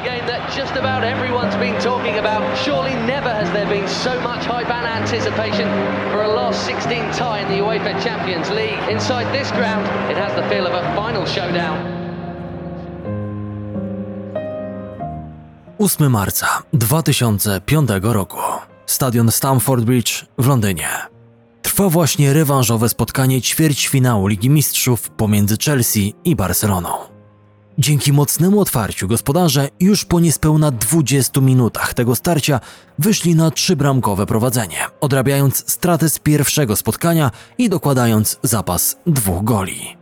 a game that just about everyone's been talking about. Surely never has there been so much hype and anticipation for a last 16 tie in the UEFA Champions League. Inside this ground, it has the feel of a final showdown. 8 marca 2005 roku. Stadion Stamford Bridge w Londynie. Trwa właśnie rewanżowe spotkanie ćwierćfinału Ligi Mistrzów pomiędzy Chelsea i Barceloną. Dzięki mocnemu otwarciu gospodarze już po niespełna 20 minutach tego starcia wyszli na trzybramkowe prowadzenie, odrabiając stratę z pierwszego spotkania i dokładając zapas dwóch goli.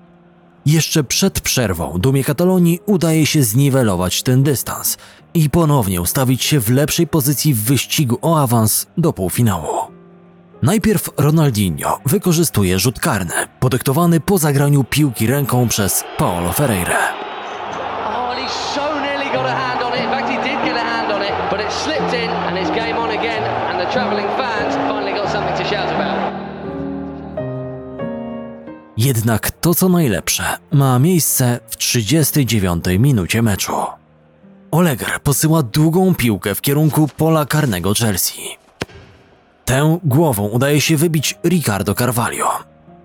Jeszcze przed przerwą dumie Katalonii udaje się zniwelować ten dystans i ponownie ustawić się w lepszej pozycji w wyścigu o awans do półfinału. Najpierw Ronaldinho wykorzystuje rzut karny, podyktowany po zagraniu piłki ręką przez Paolo Ferreira. Nearly got a hand on it. In fact, he did get a hand on it, but it slipped in, and it's game on again. And the travelling fans finally got something to shout about. Jednak to co najlepsze ma miejsce w 39 minucie meczu. Oleger posyła długą piłkę w kierunku pola karnego Chelsea. Tę głową udaje się wybić Ricardo Carvalho.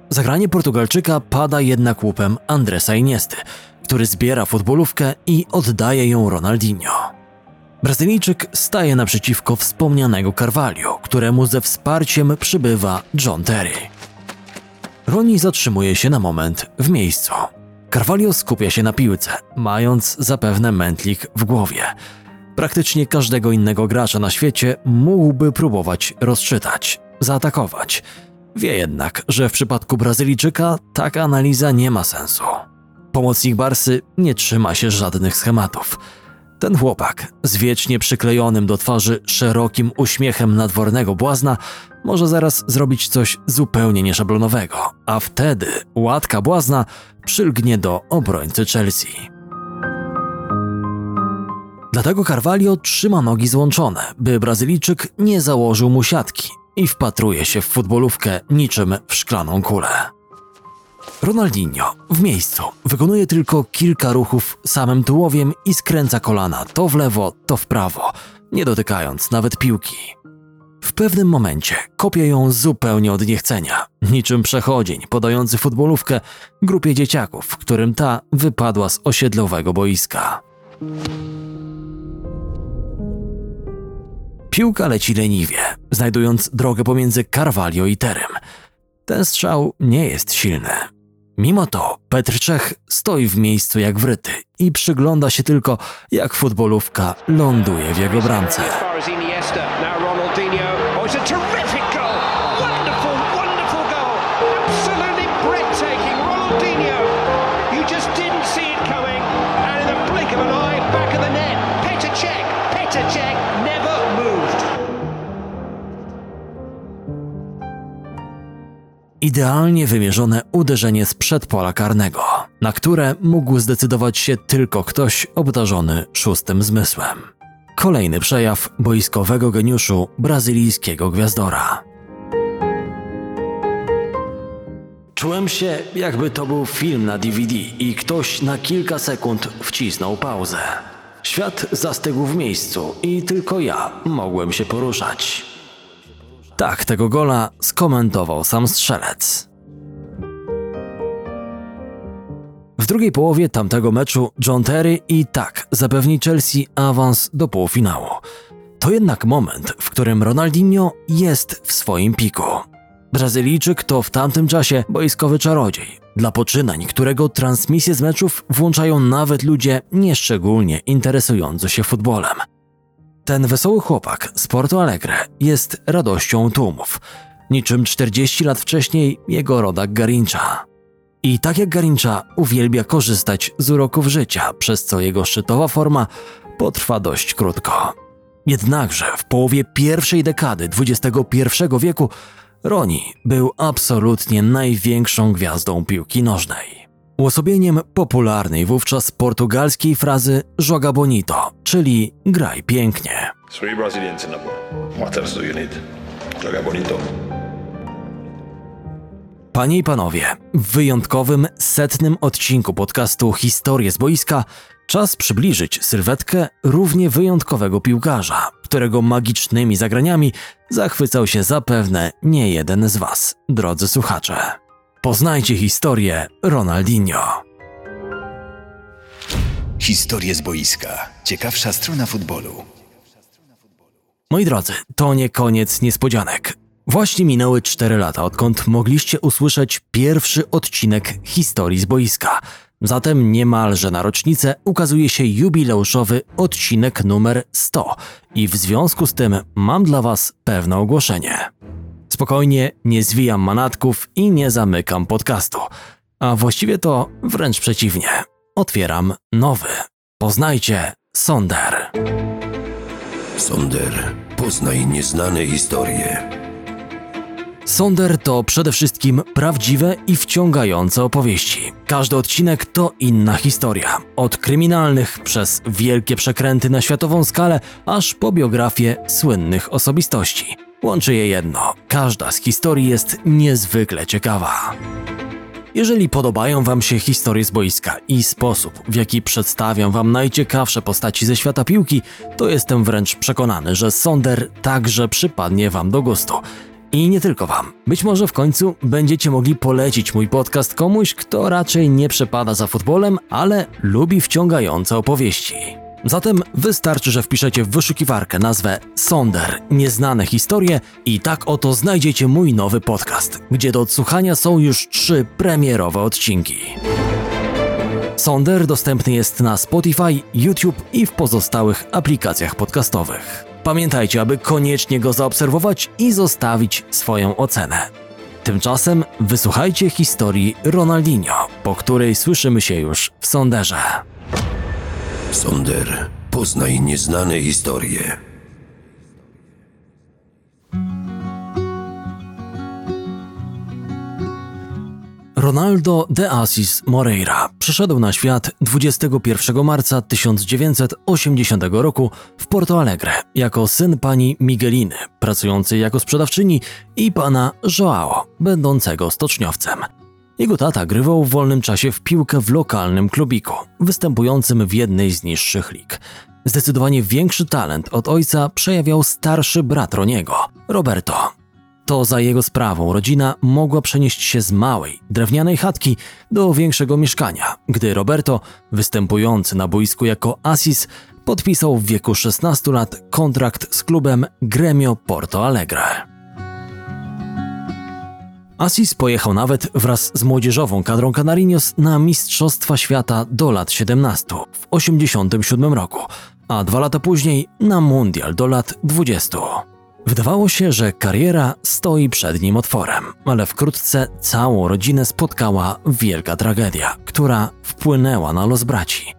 Zagranie Portugalczyka pada jednak łupem Andresa Iniesty, który zbiera futbolówkę i oddaje ją Ronaldinho. Brazylijczyk staje naprzeciwko wspomnianego Carvalho, któremu ze wsparciem przybywa John Terry. Roni zatrzymuje się na moment w miejscu. Carvalho skupia się na piłce, mając zapewne mętlik w głowie. Praktycznie każdego innego gracza na świecie mógłby próbować rozczytać, zaatakować. Wie jednak, że w przypadku Brazylijczyka taka analiza nie ma sensu. Pomocnik Barsy nie trzyma się żadnych schematów. Ten chłopak z wiecznie przyklejonym do twarzy szerokim uśmiechem nadwornego błazna może zaraz zrobić coś zupełnie nieszablonowego, a wtedy łatka błazna przylgnie do obrońcy Chelsea. Dlatego Carvalho trzyma nogi złączone, by Brazylijczyk nie założył mu siatki i wpatruje się w futbolówkę niczym w szklaną kulę. Ronaldinho w miejscu wykonuje tylko kilka ruchów samym tułowiem i skręca kolana to w lewo, to w prawo, nie dotykając nawet piłki. W pewnym momencie kopie ją zupełnie od niechcenia, niczym przechodzień podający futbolówkę grupie dzieciaków, którym ta wypadła z osiedlowego boiska. Piłka leci leniwie, znajdując drogę pomiędzy Carvalho i Terem. Ten strzał nie jest silny. Mimo to Petr Czech stoi w miejscu jak wryty i przygląda się tylko, jak futbolówka ląduje w jego bramce. Idealnie wymierzone uderzenie z przedpola karnego, na które mógł zdecydować się tylko ktoś obdarzony szóstym zmysłem. Kolejny przejaw boiskowego geniuszu brazylijskiego gwiazdora. Czułem się, jakby to był film na DVD i ktoś na kilka sekund wcisnął pauzę. Świat zastygł w miejscu i tylko ja mogłem się poruszać. Tak tego gola skomentował sam strzelec. W drugiej połowie tamtego meczu John Terry i tak zapewni Chelsea awans do półfinału. To jednak moment, w którym Ronaldinho jest w swoim piku. Brazylijczyk to w tamtym czasie boiskowy czarodziej, dla poczynań którego transmisje z meczów włączają nawet ludzie nieszczególnie interesujący się futbolem. Ten wesoły chłopak z Porto Alegre jest radością tłumów, niczym 40 lat wcześniej jego rodak Garincha. I tak jak Garincha uwielbia korzystać z uroków życia, przez co jego szczytowa forma potrwa dość krótko. Jednakże w połowie pierwszej dekady XXI wieku Roni był absolutnie największą gwiazdą piłki nożnej. Uosobieniem popularnej wówczas portugalskiej frazy joga bonito, czyli graj pięknie. Three Brazilians in number. What else do you need? Joga bonito. Panie i panowie, w wyjątkowym setnym odcinku podcastu Historie z boiska Czas przybliżyć sylwetkę równie wyjątkowego piłkarza, którego magicznymi zagraniami zachwycał się zapewne nie jeden z Was, drodzy słuchacze. Poznajcie historię Ronaldinho. Historie z boiska. Ciekawsza strona futbolu. Moi drodzy, to nie koniec niespodzianek. Właśnie minęły 4 lata, odkąd mogliście usłyszeć pierwszy odcinek historii z boiska. Zatem niemalże na rocznicę ukazuje się jubileuszowy odcinek numer 100 i w związku z tym mam dla Was pewne ogłoszenie. Spokojnie, nie zwijam manatków i nie zamykam podcastu, a właściwie to wręcz przeciwnie. Otwieram nowy. Poznajcie Sonder. Sonder, poznaj nieznane historie. Sonder to przede wszystkim prawdziwe i wciągające opowieści. Każdy odcinek to inna historia. Od kryminalnych przez wielkie przekręty na światową skalę, aż po biografię słynnych osobistości. Łączy je jedno: każda z historii jest niezwykle ciekawa. Jeżeli podobają Wam się historie z boiska i sposób, w jaki przedstawiam Wam najciekawsze postaci ze świata piłki, to jestem wręcz przekonany, że Sonder także przypadnie Wam do gustu. I nie tylko Wam. Być może w końcu będziecie mogli polecić mój podcast komuś, kto raczej nie przepada za futbolem, ale lubi wciągające opowieści. Zatem wystarczy, że wpiszecie w wyszukiwarkę nazwę Sonder Nieznane historie i tak oto znajdziecie mój nowy podcast, gdzie do odsłuchania są już trzy premierowe odcinki. Sonder dostępny jest na Spotify, YouTube i w pozostałych aplikacjach podcastowych. Pamiętajcie, aby koniecznie go zaobserwować i zostawić swoją ocenę. Tymczasem wysłuchajcie historii Ronaldinho, po której słyszymy się już w Sonderze. Sonder, poznaj nieznane historie. Ronaldo de Assis Moreira przyszedł na świat 21 marca 1980 roku w Porto Alegre jako syn pani Migueliny, pracującej jako sprzedawczyni, i pana Joao, będącego stoczniowcem. Jego tata grywał w wolnym czasie w piłkę w lokalnym klubiku, występującym w jednej z niższych lig. Zdecydowanie większy talent od ojca przejawiał starszy brat Roniego, Roberto, to za jego sprawą rodzina mogła przenieść się z małej, drewnianej chatki do większego mieszkania, gdy Roberto, występujący na boisku jako Asis, podpisał w wieku 16 lat kontrakt z klubem Gremio Porto Alegre. Asis pojechał nawet wraz z młodzieżową kadrą Canarinos na Mistrzostwa Świata do lat 17 w 1987 roku, a dwa lata później na Mundial do lat 20. Wydawało się, że kariera stoi przed nim otworem, ale wkrótce całą rodzinę spotkała wielka tragedia, która wpłynęła na los braci.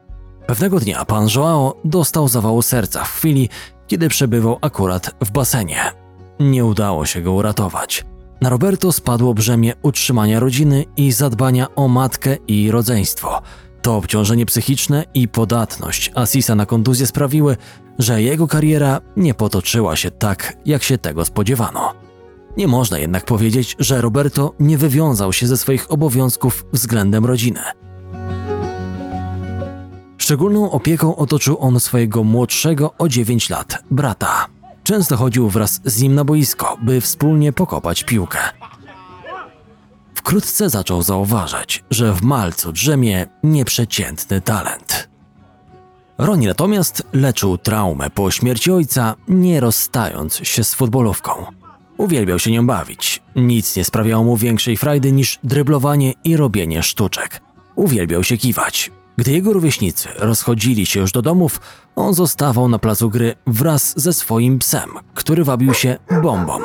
Pewnego dnia pan Joao dostał zawału serca w chwili, kiedy przebywał akurat w basenie. Nie udało się go uratować. Na Roberto spadło brzemię utrzymania rodziny i zadbania o matkę i rodzeństwo. To obciążenie psychiczne i podatność Asisa na kontuzję sprawiły, że jego kariera nie potoczyła się tak, jak się tego spodziewano. Nie można jednak powiedzieć, że Roberto nie wywiązał się ze swoich obowiązków względem rodziny. Szczególną opieką otoczył on swojego młodszego o 9 lat brata. Często chodził wraz z nim na boisko, by wspólnie pokopać piłkę. Wkrótce zaczął zauważać, że w malcu drzemie nieprzeciętny talent. Roni natomiast leczył traumę po śmierci ojca, nie rozstając się z futbolówką. Uwielbiał się nią bawić. Nic nie sprawiało mu większej frajdy niż dryblowanie i robienie sztuczek. Uwielbiał się kiwać. Gdy jego rówieśnicy rozchodzili się już do domów, on zostawał na placu gry wraz ze swoim psem, który wabił się bombą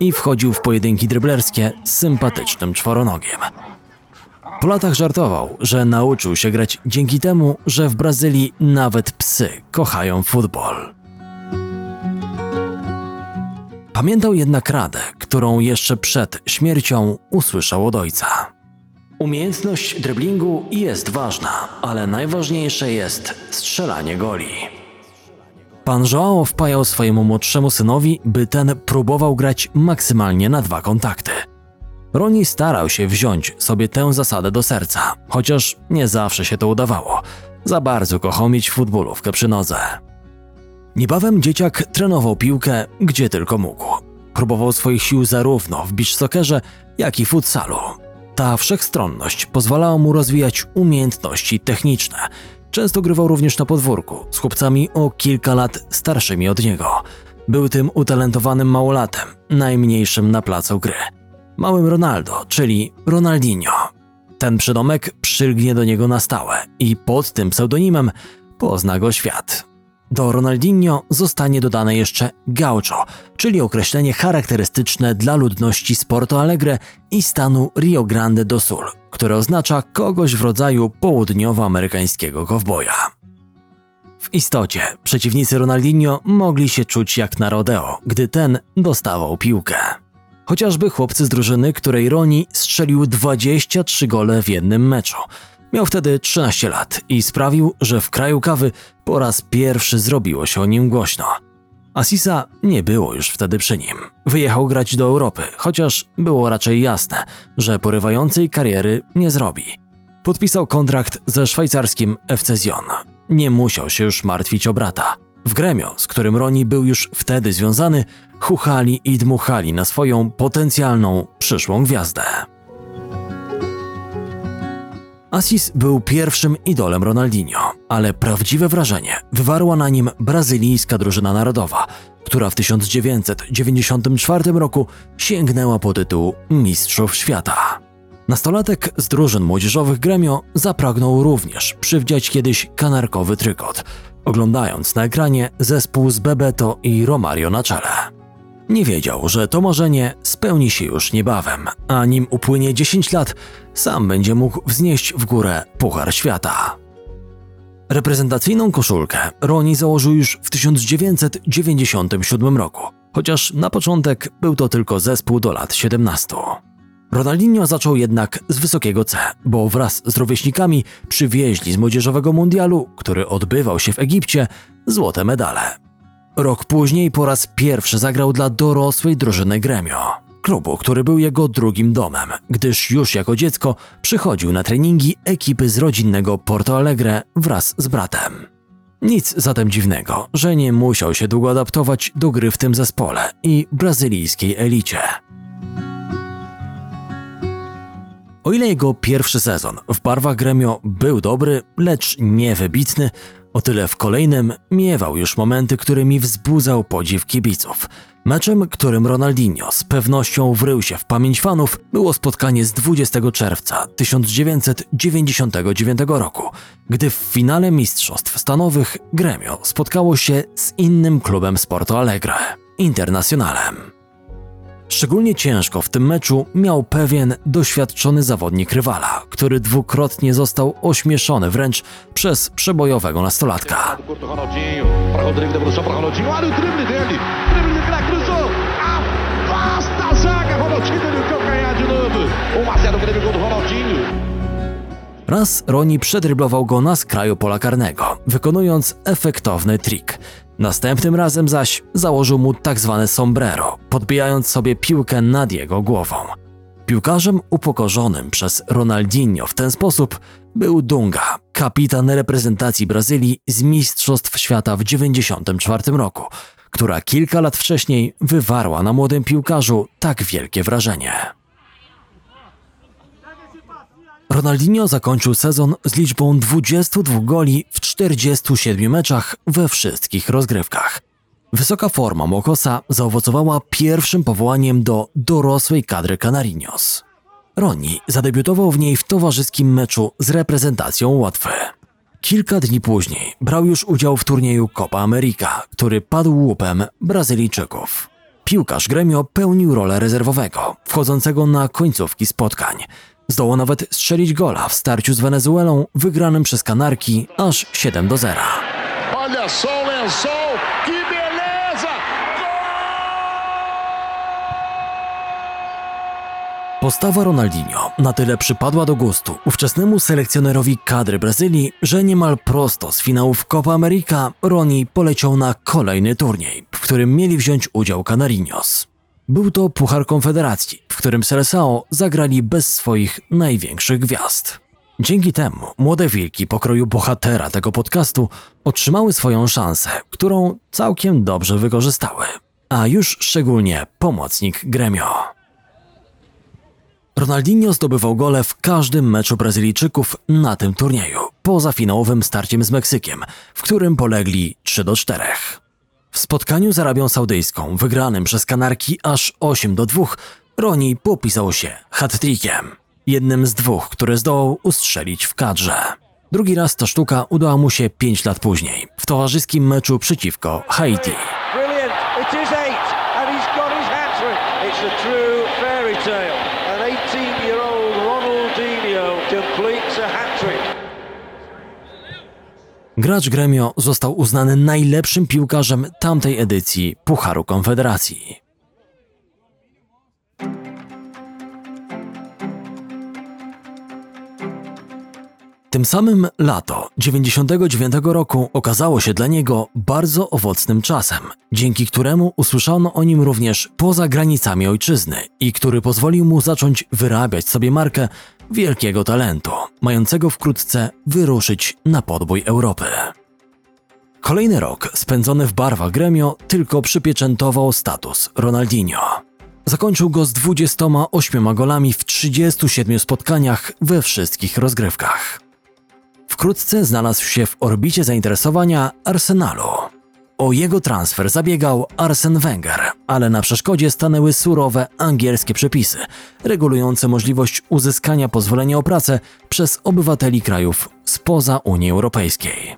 i wchodził w pojedynki dryblerskie z sympatycznym czworonogiem. Po latach żartował, że nauczył się grać dzięki temu, że w Brazylii nawet psy kochają futbol. Pamiętał jednak radę, którą jeszcze przed śmiercią usłyszał od ojca. Umiejętność driblingu jest ważna, ale najważniejsze jest strzelanie goli. Pan Joao wpajał swojemu młodszemu synowi, by ten próbował grać maksymalnie na dwa kontakty – Roni starał się wziąć sobie tę zasadę do serca, chociaż nie zawsze się to udawało. Za bardzo kochał mieć futbolówkę przy nodze. Niebawem dzieciak trenował piłkę gdzie tylko mógł. Próbował swoich sił zarówno w beach soccerze, jak i futsalu. Ta wszechstronność pozwalała mu rozwijać umiejętności techniczne. Często grywał również na podwórku z chłopcami o kilka lat starszymi od niego. Był tym utalentowanym małolatem, najmniejszym na placu gry. Małym Ronaldo, czyli Ronaldinho. Ten przydomek przylgnie do niego na stałe i pod tym pseudonimem pozna go świat. Do Ronaldinho zostanie dodane jeszcze gaucho, czyli określenie charakterystyczne dla ludności Porto Alegre i stanu Rio Grande do Sul, które oznacza kogoś w rodzaju południowoamerykańskiego kowboja. W istocie przeciwnicy Ronaldinho mogli się czuć jak na rodeo, gdy ten dostawał piłkę. Chociażby chłopcy z drużyny, której Roni strzelił 23 gole w jednym meczu. Miał wtedy 13 lat i sprawił, że w kraju kawy po raz pierwszy zrobiło się o nim głośno. Asisa nie było już wtedy przy nim. Wyjechał grać do Europy, chociaż było raczej jasne, że porywającej kariery nie zrobi. Podpisał kontrakt ze szwajcarskim FC Zion. Nie musiał się już martwić o brata. W gremio, z którym Roni był już wtedy związany, chuchali i dmuchali na swoją potencjalną przyszłą gwiazdę. Assis był pierwszym idolem Ronaldinho, ale prawdziwe wrażenie wywarła na nim brazylijska drużyna narodowa, która w 1994 roku sięgnęła po tytuł Mistrzów Świata. Nastolatek z drużyn młodzieżowych Gremio zapragnął również przywdziać kiedyś kanarkowy trykot, oglądając na ekranie zespół z Bebeto i Romario na czele. Nie wiedział, że to marzenie spełni się już niebawem, a nim upłynie 10 lat, sam będzie mógł wznieść w górę Puchar Świata. Reprezentacyjną koszulkę Roni założył już w 1997 roku, chociaż na początek był to tylko zespół do lat 17. Ronaldinho zaczął jednak z wysokiego C, bo wraz z rówieśnikami przywieźli z młodzieżowego mundialu, który odbywał się w Egipcie, złote medale. Rok później po raz pierwszy zagrał dla dorosłej drużyny Gremio, klubu, który był jego drugim domem, gdyż już jako dziecko przychodził na treningi ekipy z rodzinnego Porto Alegre wraz z bratem. Nic zatem dziwnego, że nie musiał się długo adaptować do gry w tym zespole i brazylijskiej elicie. O ile jego pierwszy sezon w barwach Gremio był dobry, lecz niewybitny, o tyle w kolejnym miewał już momenty, którymi wzbudzał podziw kibiców. Meczem, którym Ronaldinho z pewnością wrył się w pamięć fanów, było spotkanie z 20 czerwca 1999 roku, gdy w finale Mistrzostw Stanowych Gremio spotkało się z innym klubem Sporto Alegre, Internacionalem. Szczególnie ciężko w tym meczu miał pewien doświadczony zawodnik rywala, który dwukrotnie został ośmieszony wręcz przez przebojowego nastolatka. Curto Ronaldinho, para Rodrigo, devolução para Ronaldinho. Olha o drible dele. Drible de craque, cruzou. Afasta a zaga. Ronaldinho calcanhar de novo. 1 a 0 Grêmio, gol do Ronaldinho. Raz Roni przedryblował go na skraju pola karnego, wykonując efektowny trik. Następnym razem zaś założył mu tak zwane sombrero, podbijając sobie piłkę nad jego głową. Piłkarzem upokorzonym przez Ronaldinho w ten sposób był Dunga, kapitan reprezentacji Brazylii z Mistrzostw Świata w 1994 roku, która kilka lat wcześniej wywarła na młodym piłkarzu tak wielkie wrażenie. Ronaldinho zakończył sezon z liczbą 22 goli w 47 meczach we wszystkich rozgrywkach. Wysoka forma Mokosa zaowocowała pierwszym powołaniem do dorosłej kadry Canarinos. Roni zadebiutował w niej w towarzyskim meczu z reprezentacją Łotwy. Kilka dni później brał już udział w turnieju Copa America, który padł łupem Brazylijczyków. Piłkarz Gremio pełnił rolę rezerwowego, wchodzącego na końcówki spotkań. Zdołał nawet strzelić gola w starciu z Wenezuelą wygranym przez Kanarki aż 7 do 0. Olha só o lençol. Que beleza. Postawa Ronaldinho na tyle przypadła do gustu ówczesnemu selekcjonerowi kadry Brazylii, że niemal prosto z finałów Copa America Roni poleciał na kolejny turniej, w którym mieli wziąć udział Canarinos. Był to Puchar Konfederacji, w którym Seleção zagrali bez swoich największych gwiazd. Dzięki temu młode wilki pokroju bohatera tego podcastu otrzymały swoją szansę, którą całkiem dobrze wykorzystały. A już szczególnie pomocnik Gremio. Ronaldinho zdobywał gole w każdym meczu Brazylijczyków na tym turnieju, poza finałowym starciem z Meksykiem, w którym polegli 3 do 4. W spotkaniu z Arabią Saudyjską, wygranym przez Kanarki aż 8 do 2, Roni popisał się hat-trickiem, jednym z dwóch, które zdołał ustrzelić w kadrze. Drugi raz ta sztuka udała mu się 5 lat później, w towarzyskim meczu przeciwko Haiti. Brilliant. It is eight, and he's got his hat trick. It's a true fairy tale. An 18-year-old Ronaldinho completes a hat trick. Gracz Gremio został uznany najlepszym piłkarzem tamtej edycji Pucharu Konfederacji. Tym samym lato 99 roku okazało się dla niego bardzo owocnym czasem, dzięki któremu usłyszano o nim również poza granicami ojczyzny i który pozwolił mu zacząć wyrabiać sobie markę wielkiego talentu, mającego wkrótce wyruszyć na podbój Europy. Kolejny rok spędzony w barwach Gremio tylko przypieczętował status Ronaldinho. Zakończył go z 28 golami w 37 spotkaniach we wszystkich rozgrywkach. Wkrótce znalazł się w orbicie zainteresowania Arsenalu. O jego transfer zabiegał Arsen Wenger, ale na przeszkodzie stanęły surowe angielskie przepisy, regulujące możliwość uzyskania pozwolenia o pracę przez obywateli krajów spoza Unii Europejskiej.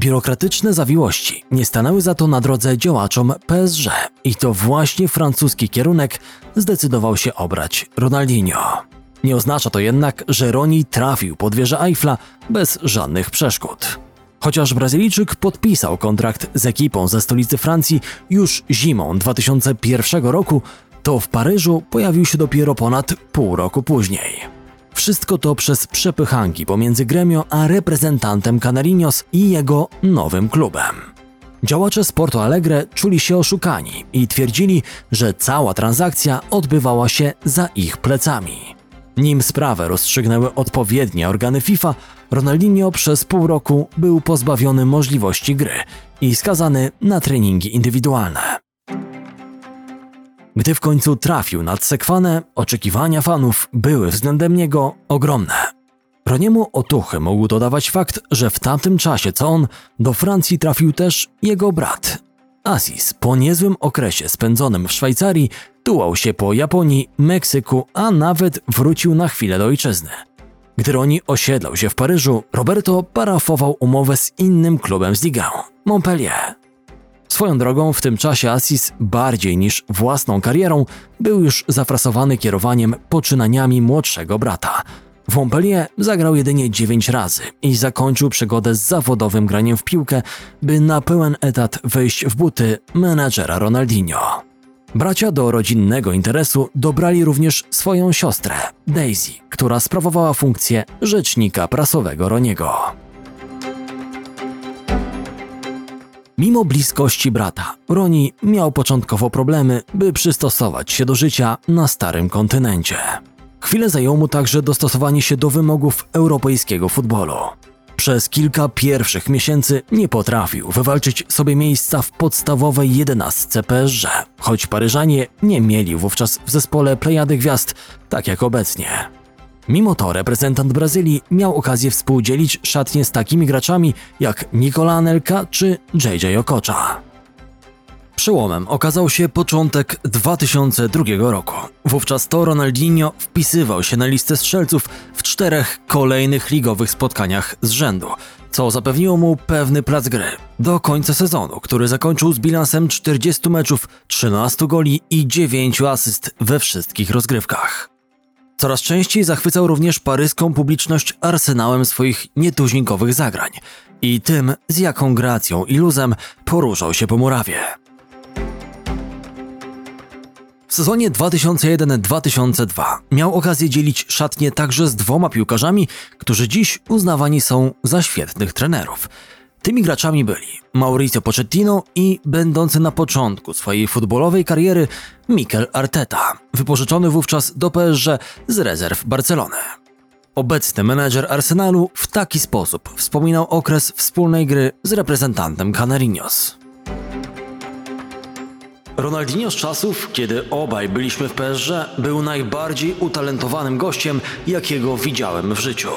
Biurokratyczne zawiłości nie stanęły za to na drodze działaczom PSG i to właśnie francuski kierunek zdecydował się obrać Ronaldinho. Nie oznacza to jednak, że Roni trafił pod wieżę Eiffla bez żadnych przeszkód. Chociaż Brazylijczyk podpisał kontrakt z ekipą ze stolicy Francji już zimą 2001 roku, to w Paryżu pojawił się dopiero ponad pół roku później. Wszystko to przez przepychanki pomiędzy Gremio a reprezentantem Canarinos i jego nowym klubem. Działacze Sporto Alegre czuli się oszukani i twierdzili, że cała transakcja odbywała się za ich plecami. Nim sprawę rozstrzygnęły odpowiednie organy FIFA, Ronaldinho przez pół roku był pozbawiony możliwości gry i skazany na treningi indywidualne. Gdy w końcu trafił nad Sekwanę, oczekiwania fanów były względem niego ogromne. Roniemu otuchy mógł dodawać fakt, że w tamtym czasie co on, do Francji trafił też jego brat. Asis po niezłym okresie spędzonym w Szwajcarii tułał się po Japonii, Meksyku, a nawet wrócił na chwilę do ojczyzny. Gdy Roni osiedlał się w Paryżu, Roberto parafował umowę z innym klubem z Ligą Montpellier. Swoją drogą w tym czasie Assis bardziej niż własną karierą był już zafrasowany kierowaniem poczynaniami młodszego brata. W Montpellier zagrał jedynie 9 razy i zakończył przygodę z zawodowym graniem w piłkę, by na pełen etat wejść w buty menadżera Ronaldinho. Bracia do rodzinnego interesu dobrali również swoją siostrę, Daisy, która sprawowała funkcję rzecznika prasowego Roniego. Mimo bliskości brata, Roni miał początkowo problemy, by przystosować się do życia na starym kontynencie. Chwilę zajęło mu także dostosowanie się do wymogów europejskiego futbolu. Przez kilka pierwszych miesięcy nie potrafił wywalczyć sobie miejsca w podstawowej jedenastce PSG, choć Paryżanie nie mieli wówczas w zespole plejady gwiazd, tak jak obecnie. Mimo to reprezentant Brazylii miał okazję współdzielić szatnie z takimi graczami jak Nicola Anelka czy JJ Okocha. Przełomem okazał się początek 2002 roku. Wówczas to Ronaldinho wpisywał się na listę strzelców w czterech kolejnych ligowych spotkaniach z rzędu, co zapewniło mu pewny plac gry do końca sezonu, który zakończył z bilansem 40 meczów, 13 goli i 9 asyst we wszystkich rozgrywkach. Coraz częściej zachwycał również paryską publiczność arsenałem swoich nietuzinkowych zagrań i tym, z jaką gracją i luzem poruszał się po murawie. W sezonie 2001-2002 miał okazję dzielić szatnie także z dwoma piłkarzami, którzy dziś uznawani są za świetnych trenerów. Tymi graczami byli Mauricio Pochettino i będący na początku swojej futbolowej kariery Mikel Arteta, wypożyczony wówczas do PSG z rezerw Barcelony. Obecny menedżer Arsenalu w taki sposób wspominał okres wspólnej gry z reprezentantem Canarinos. Ronaldinho z czasów, kiedy obaj byliśmy w PSG, był najbardziej utalentowanym gościem, jakiego widziałem w życiu.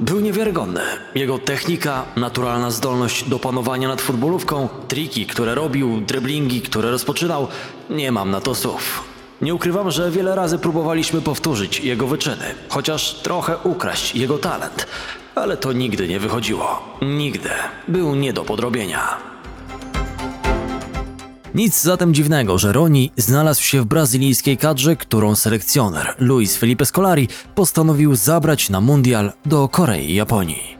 Był niewiarygodny. Jego technika, naturalna zdolność do panowania nad futbolówką, triki, które robił, driblingi, które rozpoczynał, nie mam na to słów. Nie ukrywam, że wiele razy próbowaliśmy powtórzyć jego wyczyny, chociaż trochę ukraść jego talent, ale to nigdy nie wychodziło. Nigdy. Był nie do podrobienia. Nic zatem dziwnego, że Roni znalazł się w brazylijskiej kadrze, którą selekcjoner Luis Felipe Scolari postanowił zabrać na mundial do Korei i Japonii.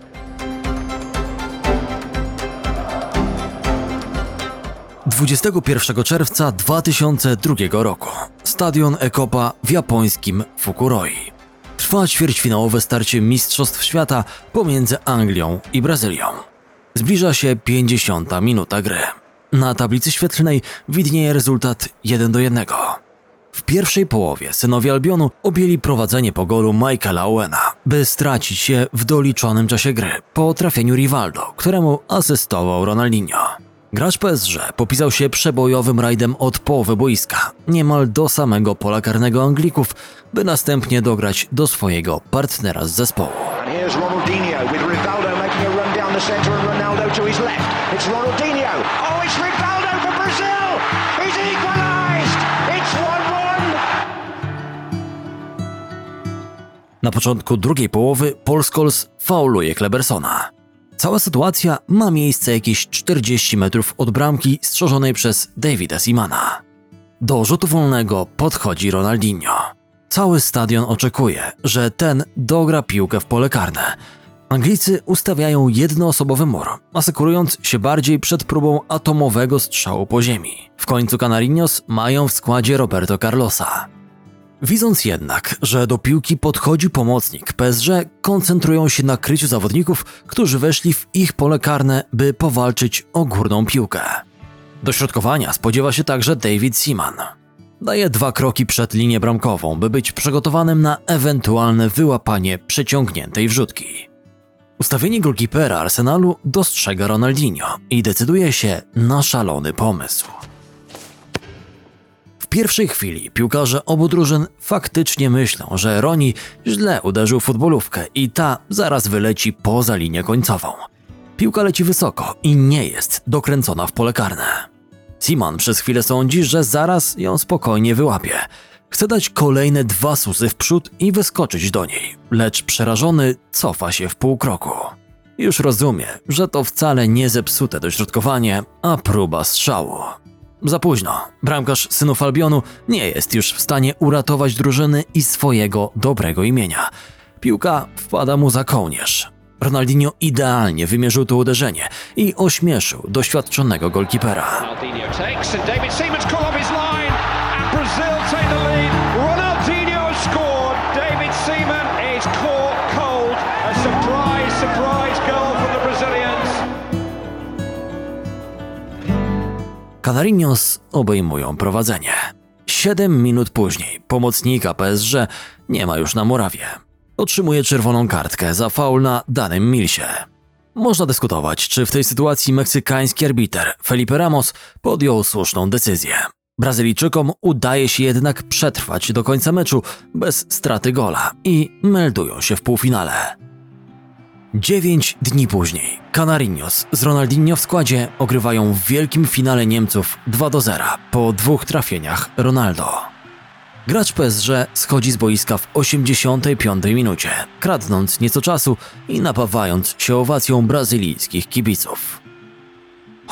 Dwudziestego 21 czerwca 2002 roku stadion Ekopa w japońskim Fukuroi. Trwa ćwierćfinałowe starcie Mistrzostw Świata pomiędzy Anglią i Brazylią. Zbliża się 50 minuta gry. Na tablicy świetlnej widnieje rezultat 1 do 1. W pierwszej połowie synowie Albionu objęli prowadzenie po golu Michaela Owena, by stracić się w doliczonym czasie gry po trafieniu Rivaldo, któremu asystował Ronaldinho. Gracz PSG popisał się przebojowym rajdem od połowy boiska, niemal do samego pola karnego Anglików, by następnie dograć do swojego partnera z zespołu. Ronaldinho with Rivaldo making a run down the centre and Ronaldo to his left. It's Ronaldinho. Na początku drugiej połowy Paul Scholes fauluje Klebersona. Cała sytuacja ma miejsce jakieś 40 metrów od bramki strzeżonej przez Davida Simana. Do rzutu wolnego podchodzi Ronaldinho. Cały stadion oczekuje, że ten dogra piłkę w pole karne. Anglicy ustawiają jednoosobowy mur, asykurując się bardziej przed próbą atomowego strzału po ziemi. W końcu Canarinos mają w składzie Roberto Carlosa. Widząc jednak, że do piłki podchodzi pomocnik, PSG koncentrują się na kryciu zawodników, którzy weszli w ich pole karne, by powalczyć o górną piłkę. Dośrodkowania spodziewa się także David Seaman. Daje dwa kroki przed linię bramkową, by być przygotowanym na ewentualne wyłapanie przeciągniętej wrzutki. Ustawienie golkipera Arsenalu dostrzega Ronaldinho i decyduje się na szalony pomysł. Pierwszej chwili piłkarze obu drużyn faktycznie myślą, że Roni źle uderzył futbolówkę i ta zaraz wyleci poza linię końcową. Piłka leci wysoko i nie jest dokręcona w pole karne. Simon przez chwilę sądzi, że zaraz ją spokojnie wyłapie. Chce dać kolejne dwa susy w przód i wyskoczyć do niej, lecz przerażony cofa się w pół kroku. Już rozumie, że to wcale nie zepsute dośrodkowanie, a próba strzału. Za późno. Bramkarz synów Albionu nie jest już w stanie uratować drużyny i swojego dobrego imienia. Piłka wpada mu za kołnierz. Ronaldinho idealnie wymierzył to uderzenie i ośmieszył doświadczonego golkipera. Ronaldinho takes and David Canarinos obejmują prowadzenie. Siedem minut później pomocnika PSG nie ma już na murawie. Otrzymuje czerwoną kartkę za faul na danym Milsie. Można dyskutować, czy w tej sytuacji meksykański arbiter Felipe Ramos podjął słuszną decyzję. Brazylijczykom udaje się jednak przetrwać do końca meczu bez straty gola i meldują się w półfinale. Dziewięć dni później Canarinos z Ronaldinho w składzie ogrywają w wielkim finale Niemców 2 do 0 po dwóch trafieniach Ronaldo. Gracz PSG schodzi z boiska w 85 minucie, kradnąc nieco czasu i napawając się owacją brazylijskich kibiców.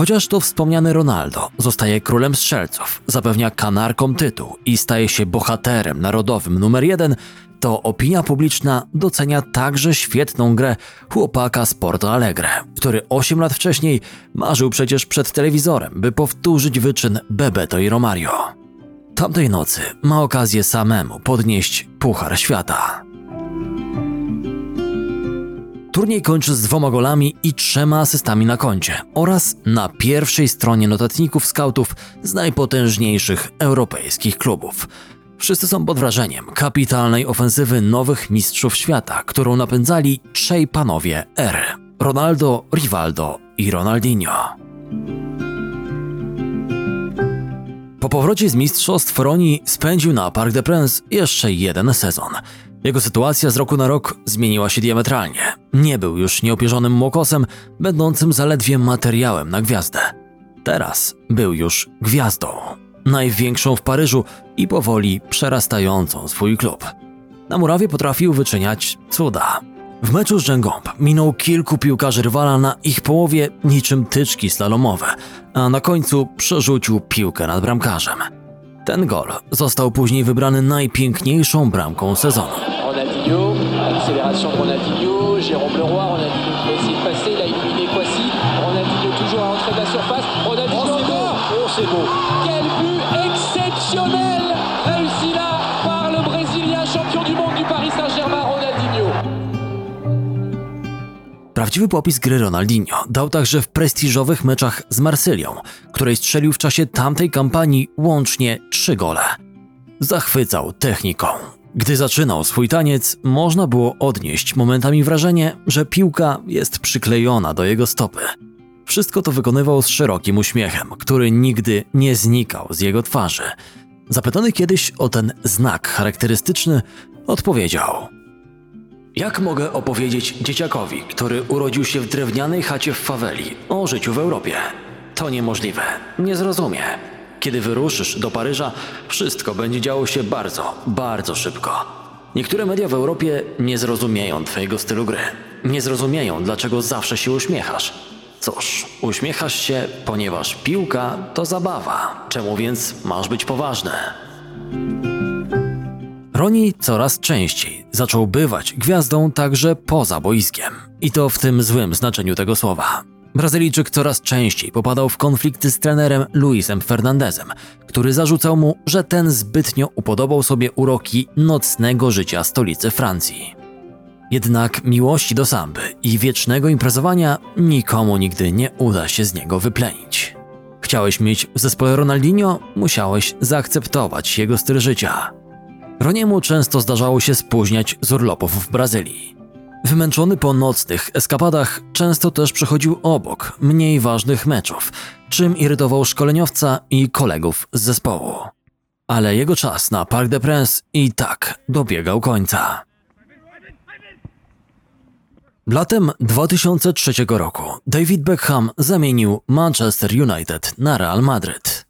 Chociaż to wspomniany Ronaldo zostaje królem strzelców, zapewnia kanarkom tytuł i staje się bohaterem narodowym numer jeden, to opinia publiczna docenia także świetną grę chłopaka z Porto Alegre, który 8 lat wcześniej marzył przecież przed telewizorem, by powtórzyć wyczyn Bebeto i Romario. Tamtej nocy ma okazję samemu podnieść Puchar Świata. Turniej kończy z dwoma golami i trzema asystami na koncie oraz na pierwszej stronie notatników scoutów z najpotężniejszych europejskich klubów. Wszyscy są pod wrażeniem kapitalnej ofensywy nowych mistrzów świata, którą napędzali trzej panowie ery: Ronaldo, Rivaldo i Ronaldinho. Po powrocie z mistrzostw Roni spędził na Parc des Princes jeszcze jeden sezon. Jego sytuacja z roku na rok zmieniła się diametralnie. Nie był już nieopierzonym młokosem, będącym zaledwie materiałem na gwiazdę. Teraz był już gwiazdą, największą w Paryżu i powoli przerastającą swój klub. Na murawie potrafił wyczyniać cuda. W meczu z Dżengomb minął kilku piłkarzy rywala na ich połowie niczym tyczki slalomowe, a na końcu przerzucił piłkę nad bramkarzem. Ten gol został później wybrany najpiękniejszą bramką sezonu. Ronaldinho, accélération de Ronaldinho, Jérôme Leroy, Ronaldinho qui va essayer de passer, il a éliminé Kwasi, Ronaldinho toujours à l'entrée de la surface, Ronaldinho Oh, encore, oh c'est beau, quel but exceptionnel réussi là par le Brésilien champion du monde Prawdziwy popis gry Ronaldinho dał także w prestiżowych meczach z Marsylią, której strzelił w czasie tamtej kampanii łącznie trzy gole. Zachwycał techniką. Gdy zaczynał swój taniec, można było odnieść momentami wrażenie, że piłka jest przyklejona do jego stopy. Wszystko to wykonywał z szerokim uśmiechem, który nigdy nie znikał z jego twarzy. Zapytany kiedyś o ten znak charakterystyczny, odpowiedział: jak mogę opowiedzieć dzieciakowi, który urodził się w drewnianej chacie w faweli, o życiu w Europie? To niemożliwe. Nie zrozumie. Kiedy wyruszysz do Paryża, wszystko będzie działo się bardzo, bardzo szybko. Niektóre media w Europie nie zrozumieją Twojego stylu gry. Nie zrozumieją, dlaczego zawsze się uśmiechasz. Cóż, uśmiechasz się, ponieważ piłka to zabawa. Czemu więc masz być poważny? Roni coraz częściej zaczął bywać gwiazdą także poza boiskiem. I to w tym złym znaczeniu tego słowa. Brazylijczyk coraz częściej popadał w konflikty z trenerem Luisem Fernandezem, który zarzucał mu, że ten zbytnio upodobał sobie uroki nocnego życia stolicy Francji. Jednak miłości do samby i wiecznego imprezowania nikomu nigdy nie uda się z niego wyplenić. Chciałeś mieć w zespole Ronaldinho, musiałeś zaakceptować jego styl życia. Roniemu często zdarzało się spóźniać z urlopów w Brazylii. Wymęczony po nocnych eskapadach, często też przechodził obok mniej ważnych meczów, czym irytował szkoleniowca i kolegów z zespołu. Ale jego czas na Parc des Princes i tak dobiegał końca. Latem 2003 roku David Beckham zamienił Manchester United na Real Madryt.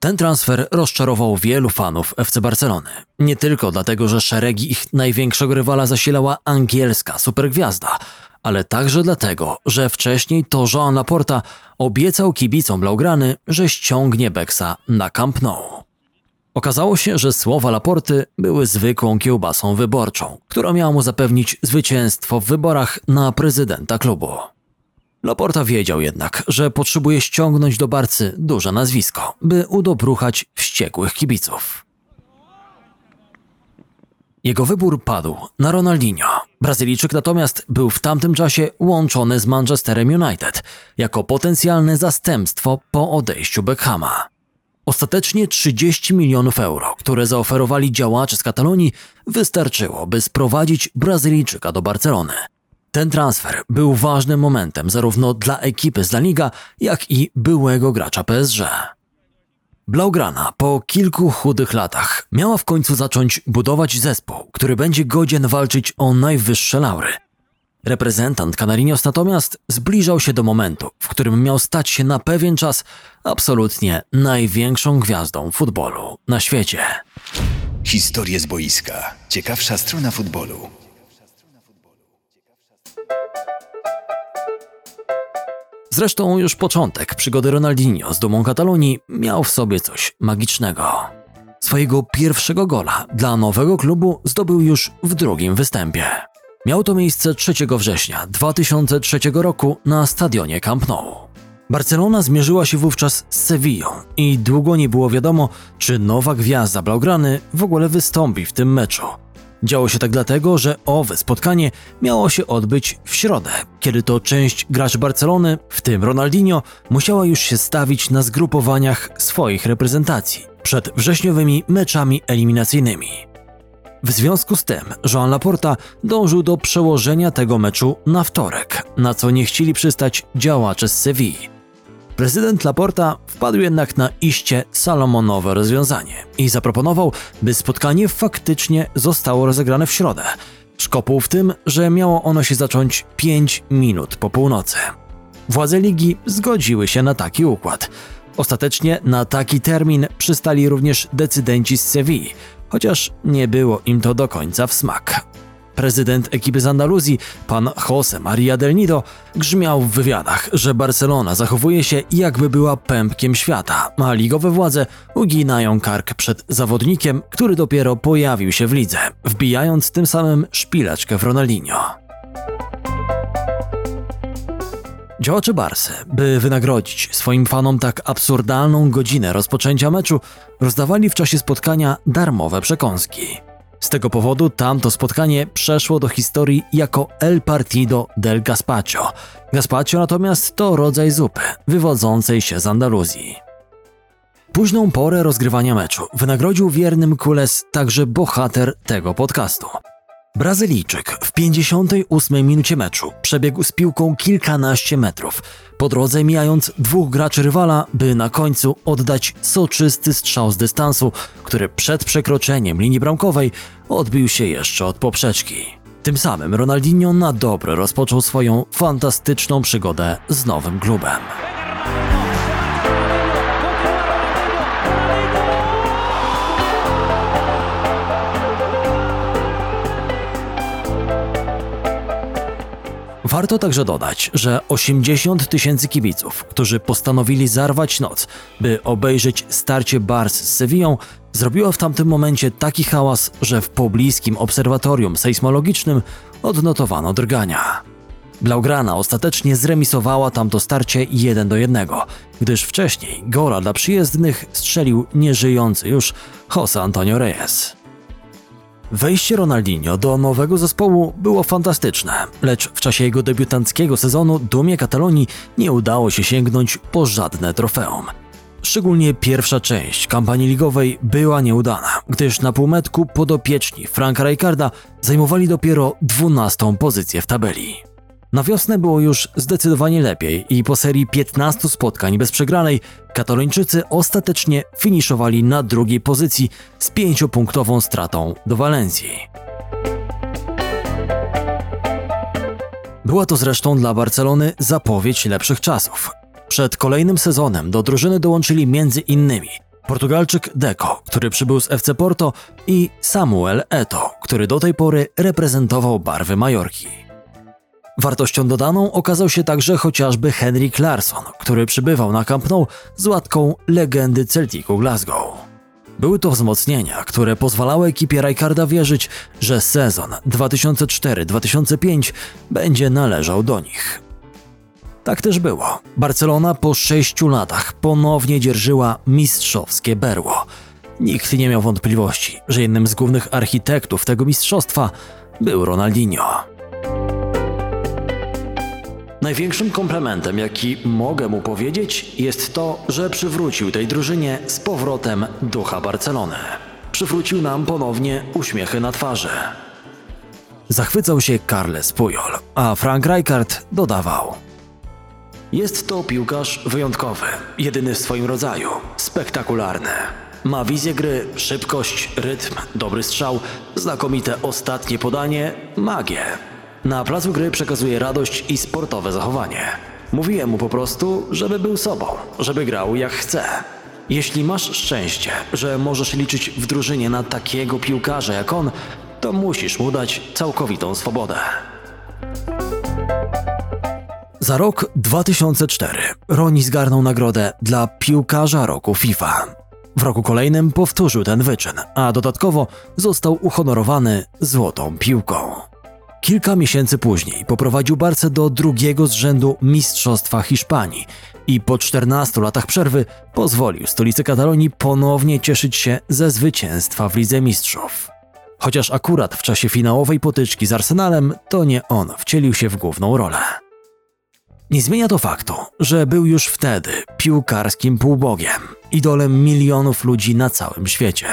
Ten transfer rozczarował wielu fanów FC Barcelony. Nie tylko dlatego, że szeregi ich największego rywala zasilała angielska supergwiazda, ale także dlatego, że wcześniej to Joan Laporta obiecał kibicom Blaugrany, że ściągnie Beksa na Camp Nou. Okazało się, że słowa Laporty były zwykłą kiełbasą wyborczą, która miała mu zapewnić zwycięstwo w wyborach na prezydenta klubu. Laporta wiedział jednak, że potrzebuje ściągnąć do Barcy duże nazwisko, by udobruchać wściekłych kibiców. Jego wybór padł na Ronaldinho. Brazylijczyk natomiast był w tamtym czasie łączony z Manchesterem United jako potencjalne zastępstwo po odejściu Beckhama. Ostatecznie 30 milionów euro, które zaoferowali działacze z Katalonii, wystarczyło, by sprowadzić Brazylijczyka do Barcelony. Ten transfer był ważnym momentem zarówno dla ekipy z La Liga, jak i byłego gracza PSG. Blaugrana po kilku chudych latach miała w końcu zacząć budować zespół, który będzie godzien walczyć o najwyższe laury. Reprezentant Canarinos natomiast zbliżał się do momentu, w którym miał stać się na pewien czas absolutnie największą gwiazdą futbolu na świecie. Historie z boiska. Ciekawsza strona futbolu. Zresztą już początek przygody Ronaldinho z dumą Katalonii miał w sobie coś magicznego. Swojego pierwszego gola dla nowego klubu zdobył już w drugim występie. Miał to miejsce 3 września 2003 roku na stadionie Camp Nou. Barcelona zmierzyła się wówczas z Sewillą i długo nie było wiadomo, czy nowa gwiazda Blaugrany w ogóle wystąpi w tym meczu. Działo się tak dlatego, że owe spotkanie miało się odbyć w środę, kiedy to część graczy Barcelony, w tym Ronaldinho, musiała już się stawić na zgrupowaniach swoich reprezentacji przed wrześniowymi meczami eliminacyjnymi. W związku z tym Joan Laporta dążył do przełożenia tego meczu na wtorek, na co nie chcieli przystać działacze z Sewilli. Prezydent Laporta wpadł jednak na iście salomonowe rozwiązanie i zaproponował, by spotkanie faktycznie zostało rozegrane w środę. Szkopuł w tym, że miało ono się zacząć 5 minut po północy. Władze ligi zgodziły się na taki układ. Ostatecznie na taki termin przystali również decydenci z Sewilli, chociaż nie było im to do końca w smak. Prezydent ekipy z Andaluzji, pan Jose Maria del Nido, grzmiał w wywiadach, że Barcelona zachowuje się jakby była pępkiem świata, a ligowe władze uginają kark przed zawodnikiem, który dopiero pojawił się w lidze, wbijając tym samym szpileczkę w Ronaldinho. Działacze Barsy, by wynagrodzić swoim fanom tak absurdalną godzinę rozpoczęcia meczu, rozdawali w czasie spotkania darmowe przekąski. Z tego powodu tamto spotkanie przeszło do historii jako El Partido del Gazpacho. Gazpacho natomiast to rodzaj zupy wywodzącej się z Andaluzji. Późną porę rozgrywania meczu wynagrodził wiernym Kules także bohater tego podcastu. Brazylijczyk w 58 minucie meczu przebiegł z piłką kilkanaście metrów, po drodze mijając dwóch graczy rywala, by na końcu oddać soczysty strzał z dystansu, który przed przekroczeniem linii bramkowej odbił się jeszcze od poprzeczki. Tym samym Ronaldinho na dobre rozpoczął swoją fantastyczną przygodę z nowym klubem. Warto także dodać, że 80 tysięcy kibiców, którzy postanowili zarwać noc, by obejrzeć starcie Bars z Sewillą, zrobiło w tamtym momencie taki hałas, że w pobliskim obserwatorium sejsmologicznym odnotowano drgania. Blaugrana ostatecznie zremisowała tamto starcie 1 do 1, gdyż wcześniej gola dla przyjezdnych strzelił nieżyjący już Jose Antonio Reyes. Wejście Ronaldinho do nowego zespołu było fantastyczne, lecz w czasie jego debiutanckiego sezonu dumie Katalonii nie udało się sięgnąć po żadne trofeum. Szczególnie pierwsza część kampanii ligowej była nieudana, gdyż na półmetku podopieczni Franka Rijkaarda zajmowali dopiero 12 pozycję w tabeli. Na wiosnę było już zdecydowanie lepiej i po serii 15 spotkań bez przegranej Katalończycy ostatecznie finiszowali na drugiej pozycji z pięciopunktową stratą do Walencji. Była to zresztą dla Barcelony zapowiedź lepszych czasów. Przed kolejnym sezonem do drużyny dołączyli między innymi Portugalczyk Deco, który przybył z FC Porto i Samuel Eto, który do tej pory reprezentował barwy Majorki. Wartością dodaną okazał się także chociażby Henrik Larsson, który przybywał na Camp Nou z łatką legendy Celticu Glasgow. Były to wzmocnienia, które pozwalały ekipie Rijkaarda wierzyć, że sezon 2004-2005 będzie należał do nich. Tak też było. Barcelona po sześciu latach ponownie dzierżyła mistrzowskie berło. Nikt nie miał wątpliwości, że jednym z głównych architektów tego mistrzostwa był Ronaldinho. Największym komplementem, jaki mogę mu powiedzieć, jest to, że przywrócił tej drużynie z powrotem ducha Barcelony. Przywrócił nam ponownie uśmiechy na twarzy. Zachwycał się Carles Puyol, a Frank Rijkaard dodawał. Jest to piłkarz wyjątkowy, jedyny w swoim rodzaju, spektakularny. Ma wizję gry, szybkość, rytm, dobry strzał, znakomite ostatnie podanie, magię. Na placu gry przekazuje radość i sportowe zachowanie. Mówiłem mu po prostu, żeby był sobą, żeby grał jak chce. Jeśli masz szczęście, że możesz liczyć w drużynie na takiego piłkarza jak on, to musisz mu dać całkowitą swobodę. Za rok 2004 Roni zgarnął nagrodę dla piłkarza roku FIFA. W roku kolejnym powtórzył ten wyczyn, a dodatkowo został uhonorowany złotą piłką. Kilka miesięcy później poprowadził Barce do drugiego z rzędu Mistrzostwa Hiszpanii i po 14 latach przerwy pozwolił stolicy Katalonii ponownie cieszyć się ze zwycięstwa w Lidze Mistrzów. Chociaż akurat w czasie finałowej potyczki z Arsenalem to nie on wcielił się w główną rolę. Nie zmienia to faktu, że był już wtedy piłkarskim półbogiem, idolem milionów ludzi na całym świecie.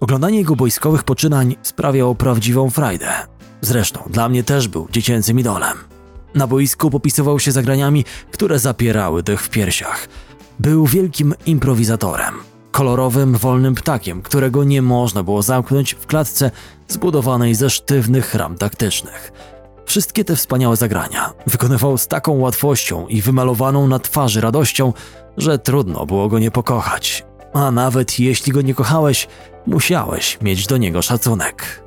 Oglądanie jego boiskowych poczynań sprawiało prawdziwą frajdę. Zresztą dla mnie też był dziecięcym idolem. Na boisku popisywał się zagraniami, które zapierały dech w piersiach. Był wielkim improwizatorem, kolorowym, wolnym ptakiem, którego nie można było zamknąć w klatce zbudowanej ze sztywnych ram taktycznych. Wszystkie te wspaniałe zagrania wykonywał z taką łatwością i wymalowaną na twarzy radością, że trudno było go nie pokochać. A nawet jeśli go nie kochałeś, musiałeś mieć do niego szacunek.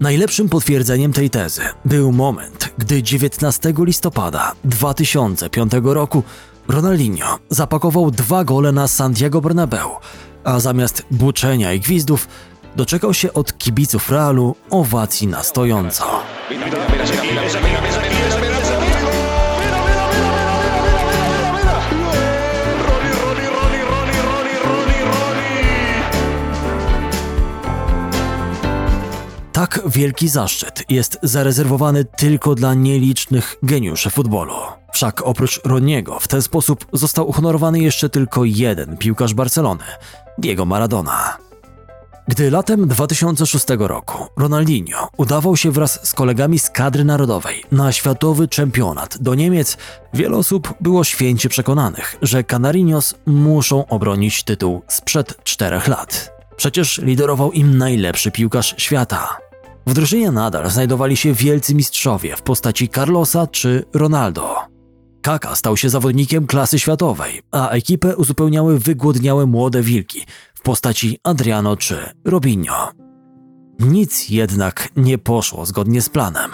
Najlepszym potwierdzeniem tej tezy był moment, gdy 19 listopada 2005 roku Ronaldinho zapakował dwa gole na Santiago Bernabeu, a zamiast buczenia i gwizdów doczekał się od kibiców Realu owacji na stojąco. Tak wielki zaszczyt jest zarezerwowany tylko dla nielicznych geniuszy futbolu. Wszak oprócz Roniego w ten sposób został uhonorowany jeszcze tylko jeden piłkarz Barcelony, Diego Maradona. Gdy latem 2006 roku Ronaldinho udawał się wraz z kolegami z kadry narodowej na światowy czempionat do Niemiec, wiele osób było święcie przekonanych, że Canarinos muszą obronić tytuł sprzed czterech lat. Przecież liderował im najlepszy piłkarz świata. W drużynie nadal znajdowali się wielcy mistrzowie w postaci Carlosa czy Ronaldo. Kaka stał się zawodnikiem klasy światowej, a ekipę uzupełniały wygłodniałe młode wilki w postaci Adriano czy Robinho. Nic jednak nie poszło zgodnie z planem.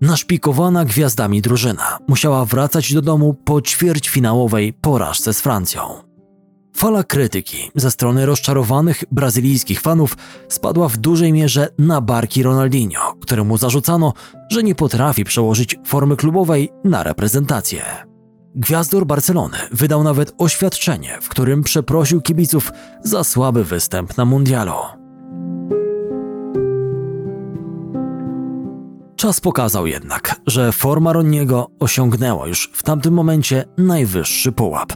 Naszpikowana gwiazdami drużyna musiała wracać do domu po ćwierćfinałowej porażce z Francją. Fala krytyki ze strony rozczarowanych brazylijskich fanów spadła w dużej mierze na barki Ronaldinho, któremu zarzucano, że nie potrafi przełożyć formy klubowej na reprezentację. Gwiazdor Barcelony wydał nawet oświadczenie, w którym przeprosił kibiców za słaby występ na mundialu. Czas pokazał jednak, że forma Roniego osiągnęła już w tamtym momencie najwyższy pułap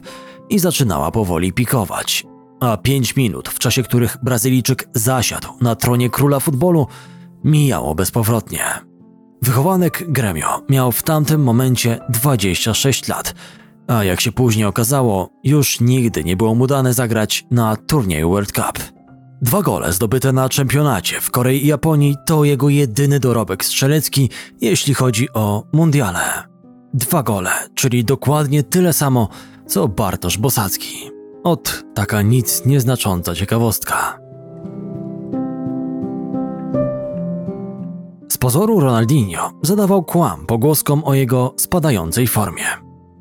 i zaczynała powoli pikować. A pięć minut, w czasie których Brazylijczyk zasiadł na tronie króla futbolu, mijało bezpowrotnie. Wychowanek Gremio miał w tamtym momencie 26 lat, a jak się później okazało, już nigdy nie było mu dane zagrać na turnieju World Cup. Dwa gole zdobyte na czempionacie w Korei i Japonii to jego jedyny dorobek strzelecki, jeśli chodzi o mundiale. Dwa gole, czyli dokładnie tyle samo, co Bartosz Bosacki. Ot, taka nic nieznacząca ciekawostka. Z pozoru Ronaldinho zadawał kłam pogłoskom o jego spadającej formie.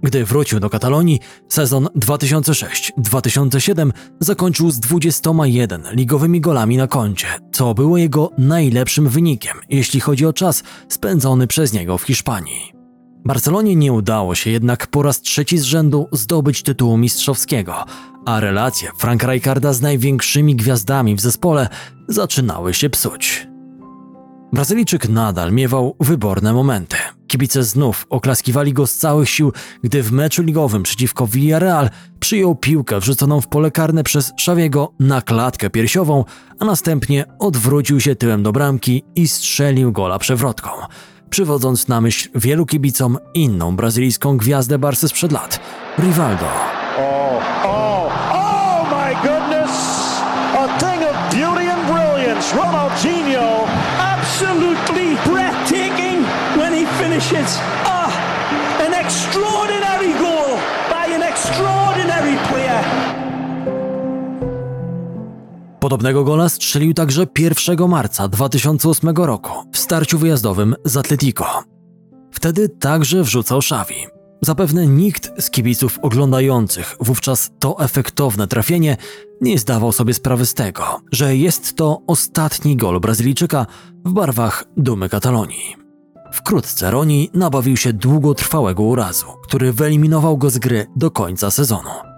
Gdy wrócił do Katalonii, sezon 2006-2007 zakończył z 21 ligowymi golami na koncie, co było jego najlepszym wynikiem, jeśli chodzi o czas spędzony przez niego w Hiszpanii. Barcelonie nie udało się jednak po raz trzeci z rzędu zdobyć tytułu mistrzowskiego, a relacje Franka Rijkaarda z największymi gwiazdami w zespole zaczynały się psuć. Brazylijczyk nadal miewał wyborne momenty. Kibice znów oklaskiwali go z całych sił, gdy w meczu ligowym przeciwko Villarreal przyjął piłkę wrzuconą w pole karne przez Szawiego na klatkę piersiową, a następnie odwrócił się tyłem do bramki i strzelił gola przewrotką, przywodząc na myśl wielu kibicom inną brazylijską gwiazdę Barsy sprzed lat, Rivaldo. Oh, oh, oh my goodness! A thing of beauty and brilliance. Ronaldinho, absolutely breathtaking when he finishes. Podobnego gola strzelił także 1 marca 2008 roku w starciu wyjazdowym z Atletico. Wtedy także wrzucał Xavi. Zapewne nikt z kibiców oglądających wówczas to efektowne trafienie nie zdawał sobie sprawy z tego, że jest to ostatni gol Brazylijczyka w barwach dumy Katalonii. Wkrótce Roni nabawił się długotrwałego urazu, który wyeliminował go z gry do końca sezonu.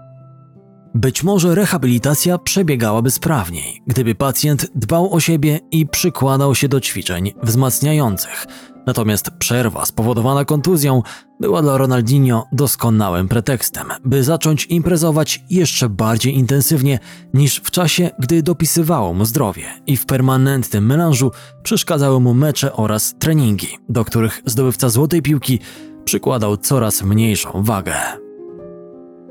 Być może rehabilitacja przebiegałaby sprawniej, gdyby pacjent dbał o siebie i przykładał się do ćwiczeń wzmacniających. Natomiast przerwa spowodowana kontuzją była dla Ronaldinho doskonałym pretekstem, by zacząć imprezować jeszcze bardziej intensywnie niż w czasie, gdy dopisywało mu zdrowie i w permanentnym melanżu przeszkadzały mu mecze oraz treningi, do których zdobywca złotej piłki przykładał coraz mniejszą wagę.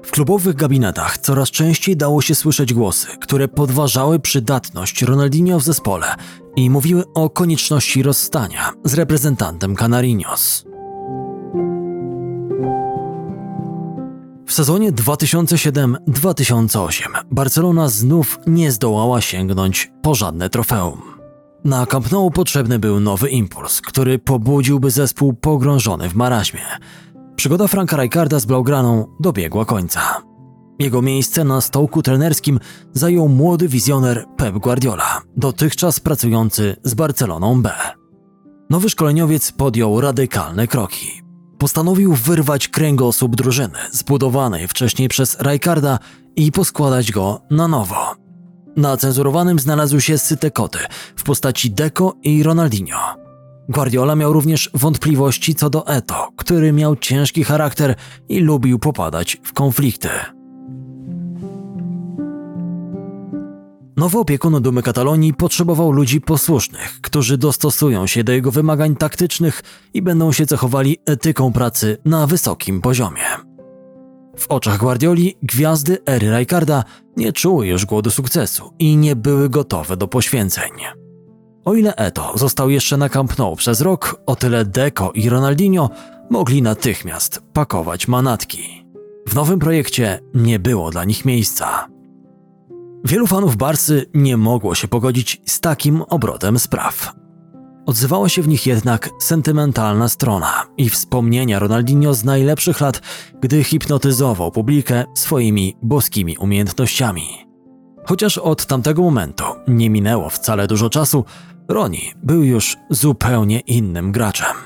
W klubowych gabinetach coraz częściej dało się słyszeć głosy, które podważały przydatność Ronaldinho w zespole i mówiły o konieczności rozstania z reprezentantem Canarinos. W sezonie 2007-2008 Barcelona znów nie zdołała sięgnąć po żadne trofeum. Na Camp Nou potrzebny był nowy impuls, który pobudziłby zespół pogrążony w maraźmie – Przygoda Franka Rijkaarda z Blaugraną dobiegła końca. Jego miejsce na stołku trenerskim zajął młody wizjoner Pep Guardiola, dotychczas pracujący z Barceloną B. Nowy szkoleniowiec podjął radykalne kroki. Postanowił wyrwać kręgosłup drużyny zbudowanej wcześniej przez Rijkaarda i poskładać go na nowo. Na cenzurowanym znalazły się syte koty w postaci Deco i Ronaldinho. Guardiola miał również wątpliwości co do Eto, który miał ciężki charakter i lubił popadać w konflikty. Nowy opiekun Dumy Katalonii potrzebował ludzi posłusznych, którzy dostosują się do jego wymagań taktycznych i będą się cechowali etyką pracy na wysokim poziomie. W oczach Guardioli gwiazdy ery Rijkaarda nie czuły już głodu sukcesu i nie były gotowe do poświęceń. O ile Eto został jeszcze na Camp Nou przez rok, o tyle Deco i Ronaldinho mogli natychmiast pakować manatki. W nowym projekcie nie było dla nich miejsca. Wielu fanów Barsy nie mogło się pogodzić z takim obrotem spraw. Odzywała się w nich jednak sentymentalna strona i wspomnienia Ronaldinho z najlepszych lat, gdy hipnotyzował publikę swoimi boskimi umiejętnościami. Chociaż od tamtego momentu nie minęło wcale dużo czasu, Roni był już zupełnie innym graczem.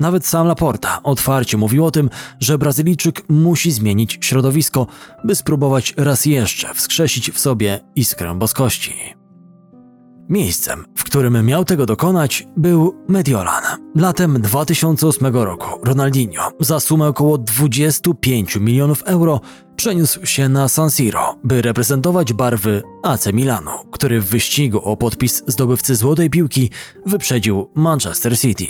Nawet sam Laporta otwarcie mówił o tym, że Brazylijczyk musi zmienić środowisko, by spróbować raz jeszcze wskrzesić w sobie iskrę boskości. Miejscem, w którym miał tego dokonać, był Mediolan. Latem 2008 roku Ronaldinho za sumę około 25 milionów euro przeniósł się na San Siro, by reprezentować barwy AC Milanu, który w wyścigu o podpis zdobywcy złotej piłki wyprzedził Manchester City.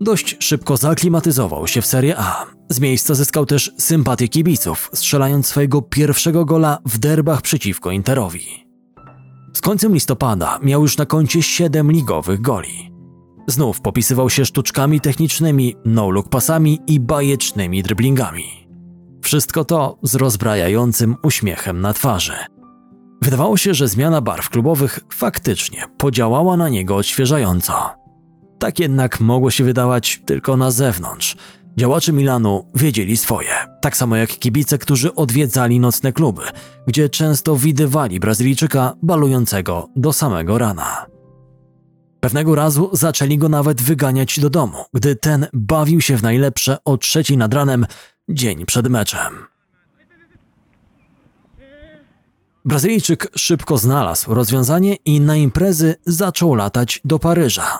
Dość szybko zaklimatyzował się w Serie A. Z miejsca zyskał też sympatię kibiców, strzelając swojego pierwszego gola w derbach przeciwko Interowi. Z końcem listopada miał już na koncie 7 ligowych goli. Znów popisywał się sztuczkami technicznymi, no-look pasami i bajecznymi driblingami. Wszystko to z rozbrajającym uśmiechem na twarzy. Wydawało się, że zmiana barw klubowych faktycznie podziałała na niego odświeżająco. Tak jednak mogło się wydawać tylko na zewnątrz. Działacze Milanu wiedzieli swoje, tak samo jak kibice, którzy odwiedzali nocne kluby, gdzie często widywali Brazylijczyka balującego do samego rana. Pewnego razu zaczęli go nawet wyganiać do domu, gdy ten bawił się w najlepsze o trzeciej nad ranem dzień przed meczem. Brazylijczyk szybko znalazł rozwiązanie i na imprezy zaczął latać do Paryża,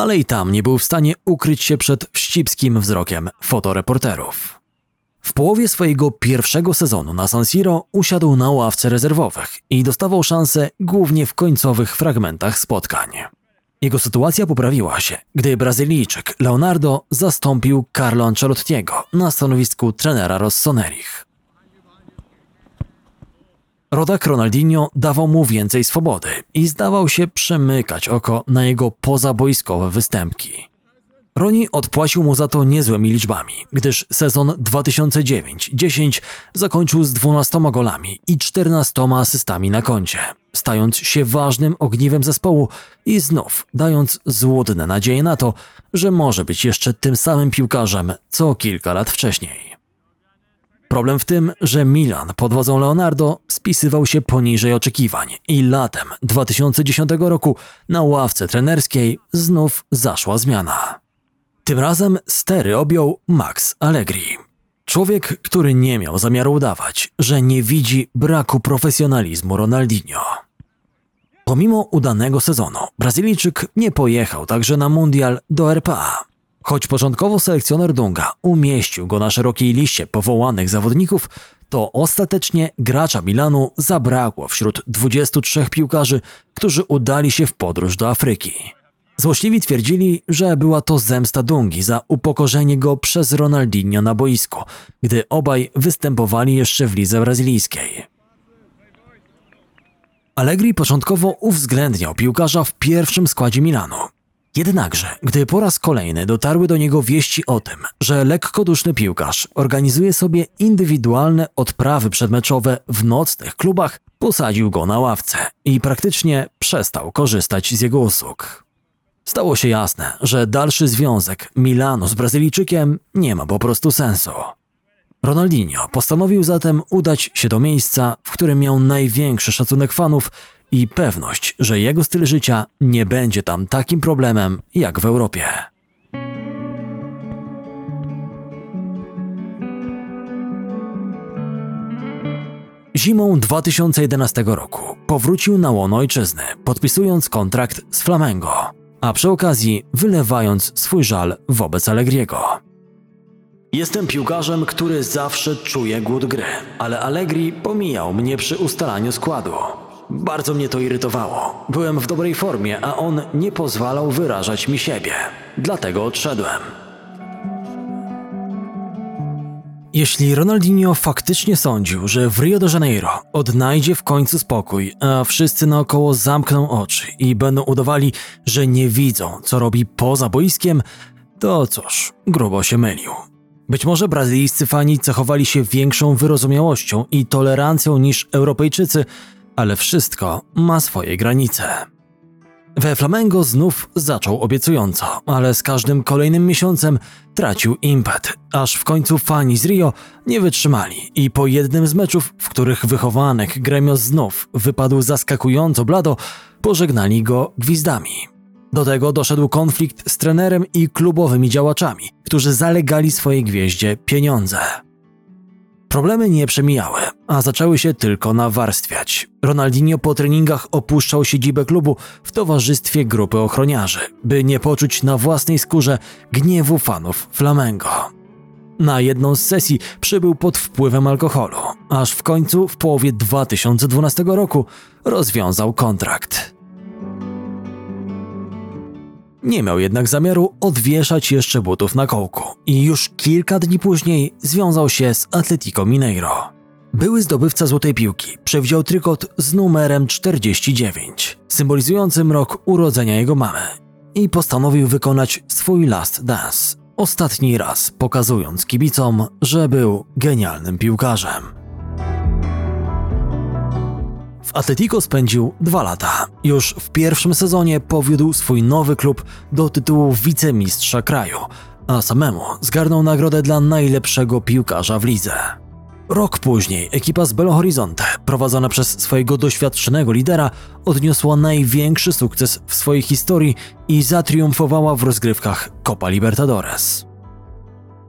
ale i tam nie był w stanie ukryć się przed wścibskim wzrokiem fotoreporterów. W połowie swojego pierwszego sezonu na San Siro usiadł na ławce rezerwowych i dostawał szanse głównie w końcowych fragmentach spotkań. Jego sytuacja poprawiła się, gdy Brazylijczyk Leonardo zastąpił Carlo Ancelottiego na stanowisku trenera Rossonerich. Rodak Ronaldinho dawał mu więcej swobody i zdawał się przemykać oko na jego pozaboiskowe występki. Roni odpłacił mu za to niezłymi liczbami, gdyż sezon 2009-10 zakończył z 12 golami i 14 asystami na koncie, stając się ważnym ogniwem zespołu i znów dając złudne nadzieje na to, że może być jeszcze tym samym piłkarzem co kilka lat wcześniej. Problem w tym, że Milan pod wodzą Leonardo spisywał się poniżej oczekiwań i latem 2010 roku na ławce trenerskiej znów zaszła zmiana. Tym razem stery objął Max Allegri. Człowiek, który nie miał zamiaru udawać, że nie widzi braku profesjonalizmu Ronaldinho. Pomimo udanego sezonu, Brazylijczyk nie pojechał także na mundial do RPA. Choć początkowo selekcjoner Dunga umieścił go na szerokiej liście powołanych zawodników, to ostatecznie gracza Milanu zabrakło wśród 23 piłkarzy, którzy udali się w podróż do Afryki. Złośliwi twierdzili, że była to zemsta Dungi za upokorzenie go przez Ronaldinho na boisku, gdy obaj występowali jeszcze w lidze brazylijskiej. Allegri początkowo uwzględniał piłkarza w pierwszym składzie Milanu. Jednakże, gdy po raz kolejny dotarły do niego wieści o tym, że lekkoduszny piłkarz organizuje sobie indywidualne odprawy przedmeczowe w nocnych klubach, posadził go na ławce i praktycznie przestał korzystać z jego usług. Stało się jasne, że dalszy związek Milanu z Brazylijczykiem nie ma po prostu sensu. Ronaldinho postanowił zatem udać się do miejsca, w którym miał największy szacunek fanów i pewność, że jego styl życia nie będzie tam takim problemem jak w Europie. Zimą 2011 roku powrócił na łono ojczyzny, podpisując kontrakt z Flamengo, a przy okazji wylewając swój żal wobec Allegriego. Jestem piłkarzem, który zawsze czuje głód gry, ale Allegri pomijał mnie przy ustalaniu składu. Bardzo mnie to irytowało. Byłem w dobrej formie, a on nie pozwalał wyrażać mi siebie. Dlatego odszedłem. Jeśli Ronaldinho faktycznie sądził, że w Rio de Janeiro odnajdzie w końcu spokój, a wszyscy naokoło zamkną oczy i będą udawali, że nie widzą, co robi poza boiskiem, to cóż, grubo się mylił. Być może brazylijscy fani cechowali się większą wyrozumiałością i tolerancją niż Europejczycy, ale wszystko ma swoje granice. We Flamengo znów zaczął obiecująco, ale z każdym kolejnym miesiącem tracił impet, aż w końcu fani z Rio nie wytrzymali i po jednym z meczów, w których wychowanek gremio znów wypadł zaskakująco blado, pożegnali go gwizdami. Do tego doszedł konflikt z trenerem i klubowymi działaczami, którzy zalegali swojej gwieździe pieniądze. Problemy nie przemijały, a zaczęły się tylko nawarstwiać. Ronaldinho po treningach opuszczał siedzibę klubu w towarzystwie grupy ochroniarzy, by nie poczuć na własnej skórze gniewu fanów Flamengo. Na jedną z sesji przybył pod wpływem alkoholu, aż w końcu w połowie 2012 roku rozwiązał kontrakt. Nie miał jednak zamiaru odwieszać jeszcze butów na kołku i już kilka dni później związał się z Atletico Mineiro. Były zdobywca złotej piłki przewidział trykot z numerem 49, symbolizującym rok urodzenia jego mamy i postanowił wykonać swój last dance, ostatni raz pokazując kibicom, że był genialnym piłkarzem. W Atletico spędził dwa lata. Już w pierwszym sezonie powiódł swój nowy klub do tytułu wicemistrza kraju, a samemu zgarnął nagrodę dla najlepszego piłkarza w lidze. Rok później ekipa z Belo Horizonte, prowadzona przez swojego doświadczonego lidera, odniosła największy sukces w swojej historii i zatriumfowała w rozgrywkach Copa Libertadores.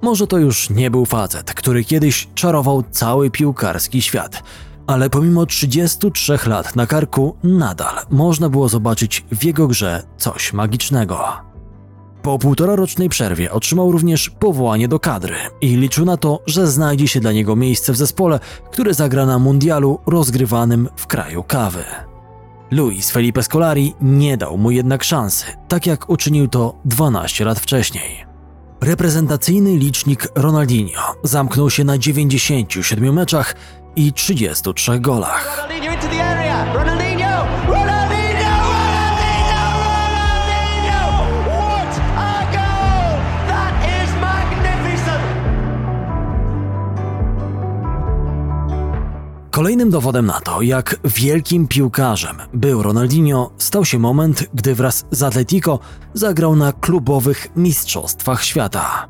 Może to już nie był facet, który kiedyś czarował cały piłkarski świat – ale pomimo 33 lat na karku nadal można było zobaczyć w jego grze coś magicznego. Po półtora rocznej przerwie otrzymał również powołanie do kadry i liczył na to, że znajdzie się dla niego miejsce w zespole, które zagra na mundialu rozgrywanym w kraju kawy. Luis Felipe Scolari nie dał mu jednak szansy, tak jak uczynił to 12 lat wcześniej. Reprezentacyjny licznik Ronaldinho zamknął się na 97 meczach i 33 golach. Kolejnym dowodem na to, jak wielkim piłkarzem był Ronaldinho, stał się moment, gdy wraz z Atletico zagrał na klubowych Mistrzostwach Świata.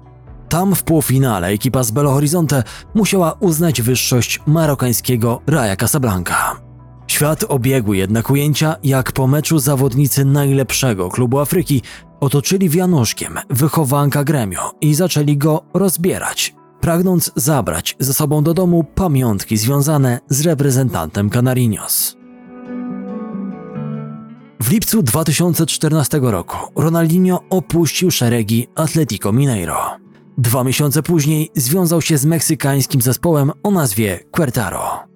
Tam w półfinale ekipa z Belo Horizonte musiała uznać wyższość marokańskiego Raja Casablanca. Świat obiegły jednak ujęcia, jak po meczu zawodnicy najlepszego klubu Afryki otoczyli wianuszkiem wychowanka gremio i zaczęli go rozbierać. pragnąc zabrać ze sobą do domu pamiątki związane z reprezentantem Canarinos. W lipcu 2014 roku Ronaldinho opuścił szeregi Atletico Mineiro. Dwa miesiące później związał się z meksykańskim zespołem o nazwie Quertaro.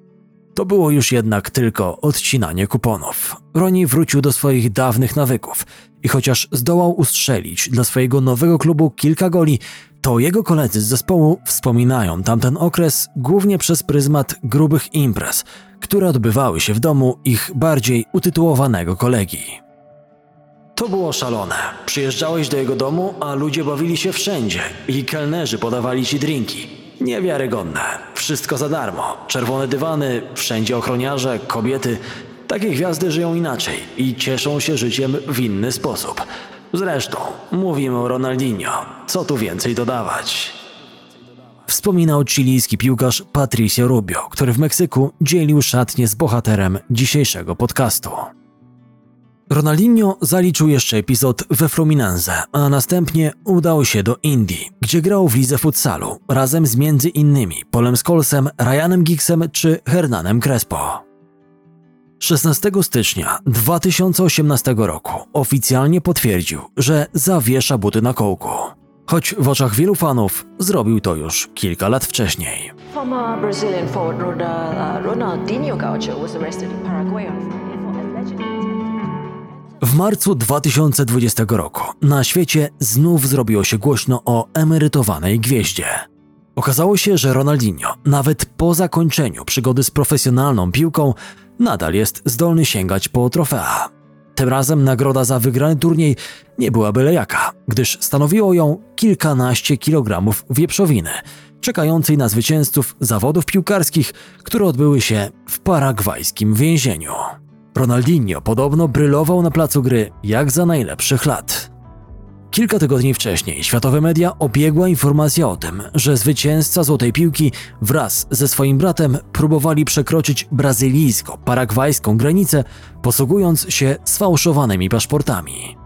To było już jednak tylko odcinanie kuponów. Roni wrócił do swoich dawnych nawyków i chociaż zdołał ustrzelić dla swojego nowego klubu kilka goli, to jego koledzy z zespołu wspominają tamten okres głównie przez pryzmat grubych imprez, które odbywały się w domu ich bardziej utytułowanego kolegi. To było szalone. Przyjeżdżałeś do jego domu, a ludzie bawili się wszędzie i kelnerzy podawali ci drinki. Niewiarygodne. Wszystko za darmo. Czerwone dywany, wszędzie ochroniarze, kobiety. Takie gwiazdy żyją inaczej i cieszą się życiem w inny sposób. Zresztą, mówimy o Ronaldinho. Co tu więcej dodawać? Wspominał chilijski piłkarz Patricio Rubio, który w Meksyku dzielił szatnie z bohaterem dzisiejszego podcastu. Ronaldinho zaliczył jeszcze epizod we Fluminense, a następnie udał się do Indii, gdzie grał w lidze futsalu razem z między innymi Polem Scholesem, Ryanem Giggsem czy Hernanem Crespo. 16 stycznia 2018 roku oficjalnie potwierdził, że zawiesza buty na kołku. Choć w oczach wielu fanów zrobił to już kilka lat wcześniej. Former Brazilian forward Ronaldinho Gaucho was arrested in Paraguay W marcu 2020 roku na świecie znów zrobiło się głośno o emerytowanej gwieździe. Okazało się, że Ronaldinho, nawet po zakończeniu przygody z profesjonalną piłką, nadal jest zdolny sięgać po trofea. Tym razem nagroda za wygrany turniej nie była byle jaka, gdyż stanowiło ją kilkanaście kilogramów wieprzowiny, czekającej na zwycięzców zawodów piłkarskich, które odbyły się w paragwajskim więzieniu. Ronaldinho podobno brylował na placu gry jak za najlepszych lat. Kilka tygodni wcześniej światowe media obiegła informacja o tym, że zwycięzca Złotej Piłki wraz ze swoim bratem próbowali przekroczyć brazylijsko-paragwajską granicę, posługując się sfałszowanymi paszportami.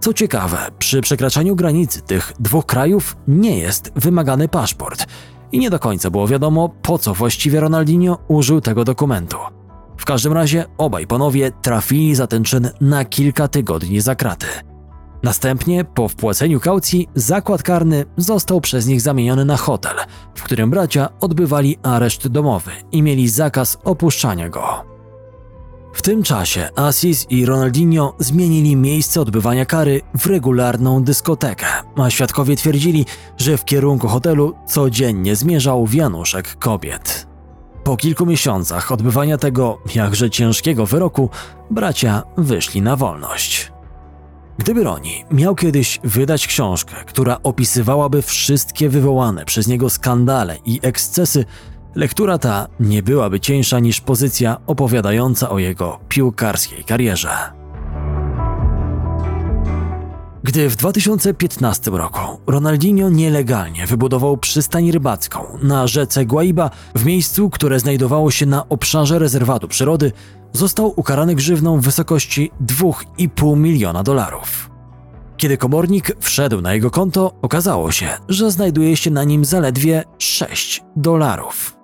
Co ciekawe, przy przekraczaniu granicy tych dwóch krajów nie jest wymagany paszport i nie do końca było wiadomo, po co właściwie Ronaldinho użył tego dokumentu. W każdym razie obaj panowie trafili za ten czyn na kilka tygodni za kraty. Następnie, po wpłaceniu kaucji, zakład karny został przez nich zamieniony na hotel, w którym bracia odbywali areszt domowy i mieli zakaz opuszczania go. W tym czasie Asis i Ronaldinho zmienili miejsce odbywania kary w regularną dyskotekę, a świadkowie twierdzili, że w kierunku hotelu codziennie zmierzał wianuszek kobiet. Po kilku miesiącach odbywania tego jakże ciężkiego wyroku, bracia wyszli na wolność. Gdyby Roni miał kiedyś wydać książkę, która opisywałaby wszystkie wywołane przez niego skandale i ekscesy, lektura ta nie byłaby cieńsza niż pozycja opowiadająca o jego piłkarskiej karierze. Gdy w 2015 roku Ronaldinho nielegalnie wybudował przystań rybacką na rzece Guaiba w miejscu, które znajdowało się na obszarze rezerwatu przyrody, został ukarany grzywną w wysokości 2,5 miliona dolarów. Kiedy komornik wszedł na jego konto, okazało się, że znajduje się na nim zaledwie 6 dolarów.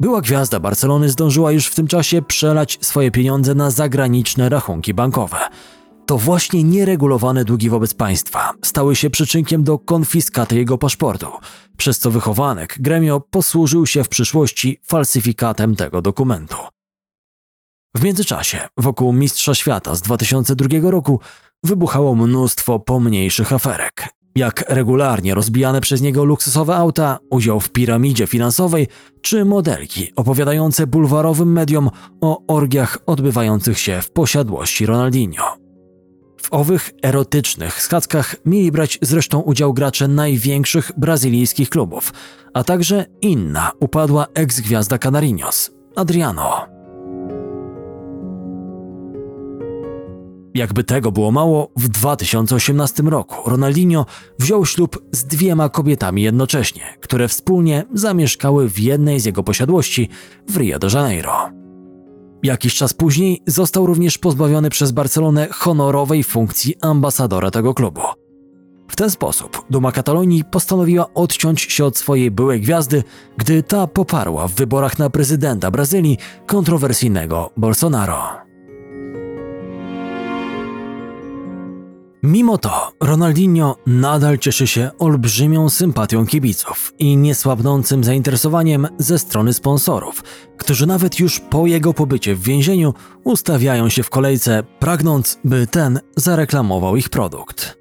Była gwiazda Barcelony zdążyła już w tym czasie przelać swoje pieniądze na zagraniczne rachunki bankowe – to właśnie nieregulowane długi wobec państwa stały się przyczynkiem do konfiskaty jego paszportu, przez co wychowanek Gremio posłużył się w przyszłości falsyfikatem tego dokumentu. W międzyczasie wokół Mistrza Świata z 2002 roku wybuchało mnóstwo pomniejszych aferek, jak regularnie rozbijane przez niego luksusowe auta, udział w piramidzie finansowej czy modelki opowiadające bulwarowym mediom o orgiach odbywających się w posiadłości Ronaldinho. W owych erotycznych schadzkach mieli brać zresztą udział gracze największych brazylijskich klubów, a także inna upadła eks-gwiazda Canarinos, Adriano. Jakby tego było mało, w 2018 roku Ronaldinho wziął ślub z dwiema kobietami jednocześnie, które wspólnie zamieszkały w jednej z jego posiadłości w Rio de Janeiro. Jakiś czas później został również pozbawiony przez Barcelonę honorowej funkcji ambasadora tego klubu. W ten sposób Duma Katalonii postanowiła odciąć się od swojej byłej gwiazdy, gdy ta poparła w wyborach na prezydenta Brazylii kontrowersyjnego Bolsonaro. Mimo to Ronaldinho nadal cieszy się olbrzymią sympatią kibiców i niesłabnącym zainteresowaniem ze strony sponsorów, którzy nawet już po jego pobycie w więzieniu ustawiają się w kolejce, pragnąc, by ten zareklamował ich produkt.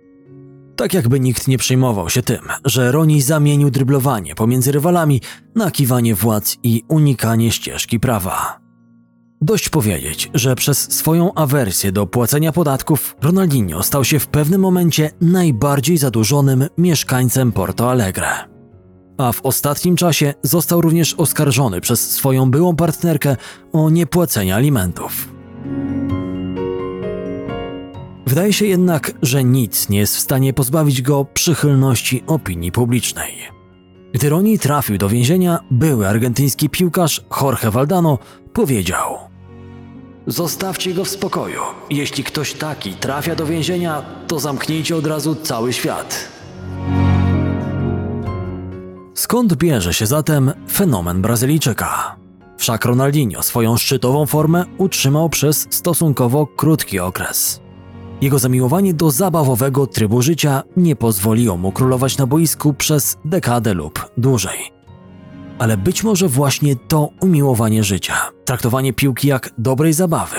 Tak jakby nikt nie przejmował się tym, że Roni zamienił dryblowanie pomiędzy rywalami na kiwanie władz i unikanie ścieżki prawa. Dość powiedzieć, że przez swoją awersję do płacenia podatków Ronaldinho stał się w pewnym momencie najbardziej zadłużonym mieszkańcem Porto Alegre. A w ostatnim czasie został również oskarżony przez swoją byłą partnerkę o niepłacenie alimentów. Wydaje się jednak, że nic nie jest w stanie pozbawić go przychylności opinii publicznej. Gdy Roni trafił do więzienia, były argentyński piłkarz Jorge Valdano powiedział: Zostawcie go w spokoju. Jeśli ktoś taki trafia do więzienia, to zamknijcie od razu cały świat. Skąd bierze się zatem fenomen Brazylijczyka? Wszak Ronaldinho swoją szczytową formę utrzymał przez stosunkowo krótki okres. Jego zamiłowanie do zabawowego trybu życia nie pozwoliło mu królować na boisku przez dekadę lub dłużej. Ale być może właśnie to umiłowanie życia, traktowanie piłki jak dobrej zabawy,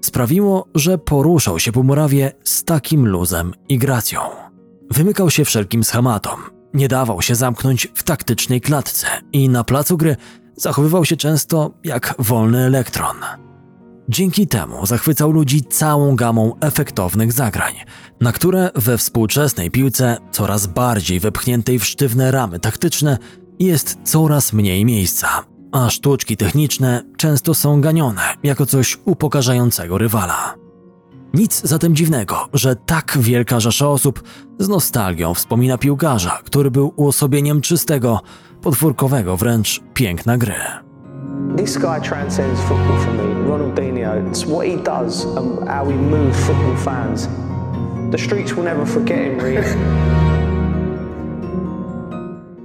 sprawiło, że poruszał się po murawie z takim luzem i gracją. Wymykał się wszelkim schematom, nie dawał się zamknąć w taktycznej klatce i na placu gry zachowywał się często jak wolny elektron. Dzięki temu zachwycał ludzi całą gamą efektownych zagrań, na które we współczesnej piłce, coraz bardziej wepchniętej w sztywne ramy taktyczne, jest coraz mniej miejsca, a sztuczki techniczne często są ganione jako coś upokarzającego rywala. Nic zatem dziwnego, że tak wielka rzesza osób z nostalgią wspomina piłkarza, który był uosobieniem czystego, podwórkowego wręcz piękna gry. This guy transcends football for me. Ronaldinho. It's what he does and how he moves football fans. The streets will never forget him, really.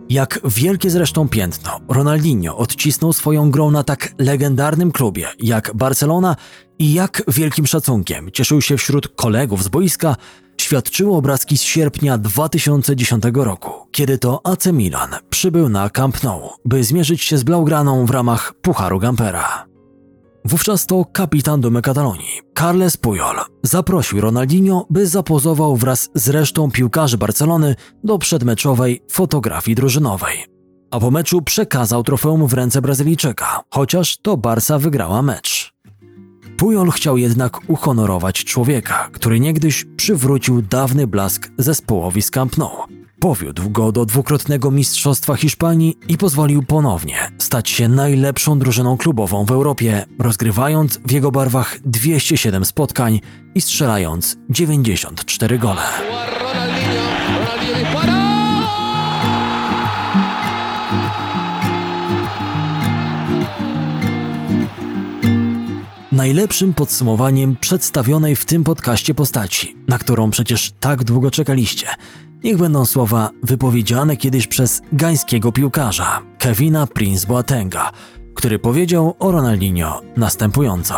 Jak wielkie zresztą piętno, Ronaldinho odcisnął swoją grą na tak legendarnym klubie jak Barcelona i jak wielkim szacunkiem cieszył się wśród kolegów z boiska, świadczyły obrazki z sierpnia 2010 roku, kiedy to AC Milan przybył na Camp Nou, by zmierzyć się z Blaugraną w ramach Pucharu Gampera. Wówczas to kapitan Dumy Katalonii, Carles Puyol, zaprosił Ronaldinho, by zapozował wraz z resztą piłkarzy Barcelony do przedmeczowej fotografii drużynowej. A po meczu przekazał trofeum w ręce Brazylijczyka, chociaż to Barca wygrała mecz. Pujol chciał jednak uhonorować człowieka, który niegdyś przywrócił dawny blask zespołowi z Camp Nou. Powiódł go do dwukrotnego mistrzostwa Hiszpanii i pozwolił ponownie stać się najlepszą drużyną klubową w Europie, rozgrywając w jego barwach 207 spotkań i strzelając 94 gole. Najlepszym podsumowaniem przedstawionej w tym podcaście postaci, na którą przecież tak długo czekaliście, niech będą słowa wypowiedziane kiedyś przez gańskiego piłkarza Kevina Prince Boatenga, który powiedział o Ronaldinho następująco.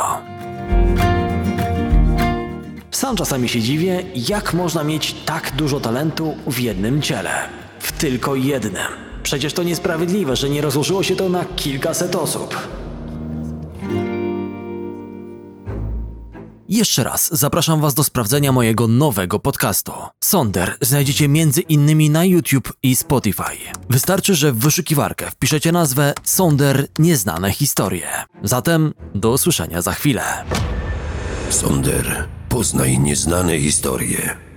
Sam czasami się dziwię, jak można mieć tak dużo talentu w jednym ciele. W tylko jednym. Przecież to niesprawiedliwe, że nie rozłożyło się to na kilkaset osób. Jeszcze raz zapraszam Was do sprawdzenia mojego nowego podcastu. Sonder znajdziecie między innymi na YouTube i Spotify. Wystarczy, że w wyszukiwarkę wpiszecie nazwę Sonder Nieznane Historie. Zatem do usłyszenia za chwilę. Sonder. Poznaj nieznane historie.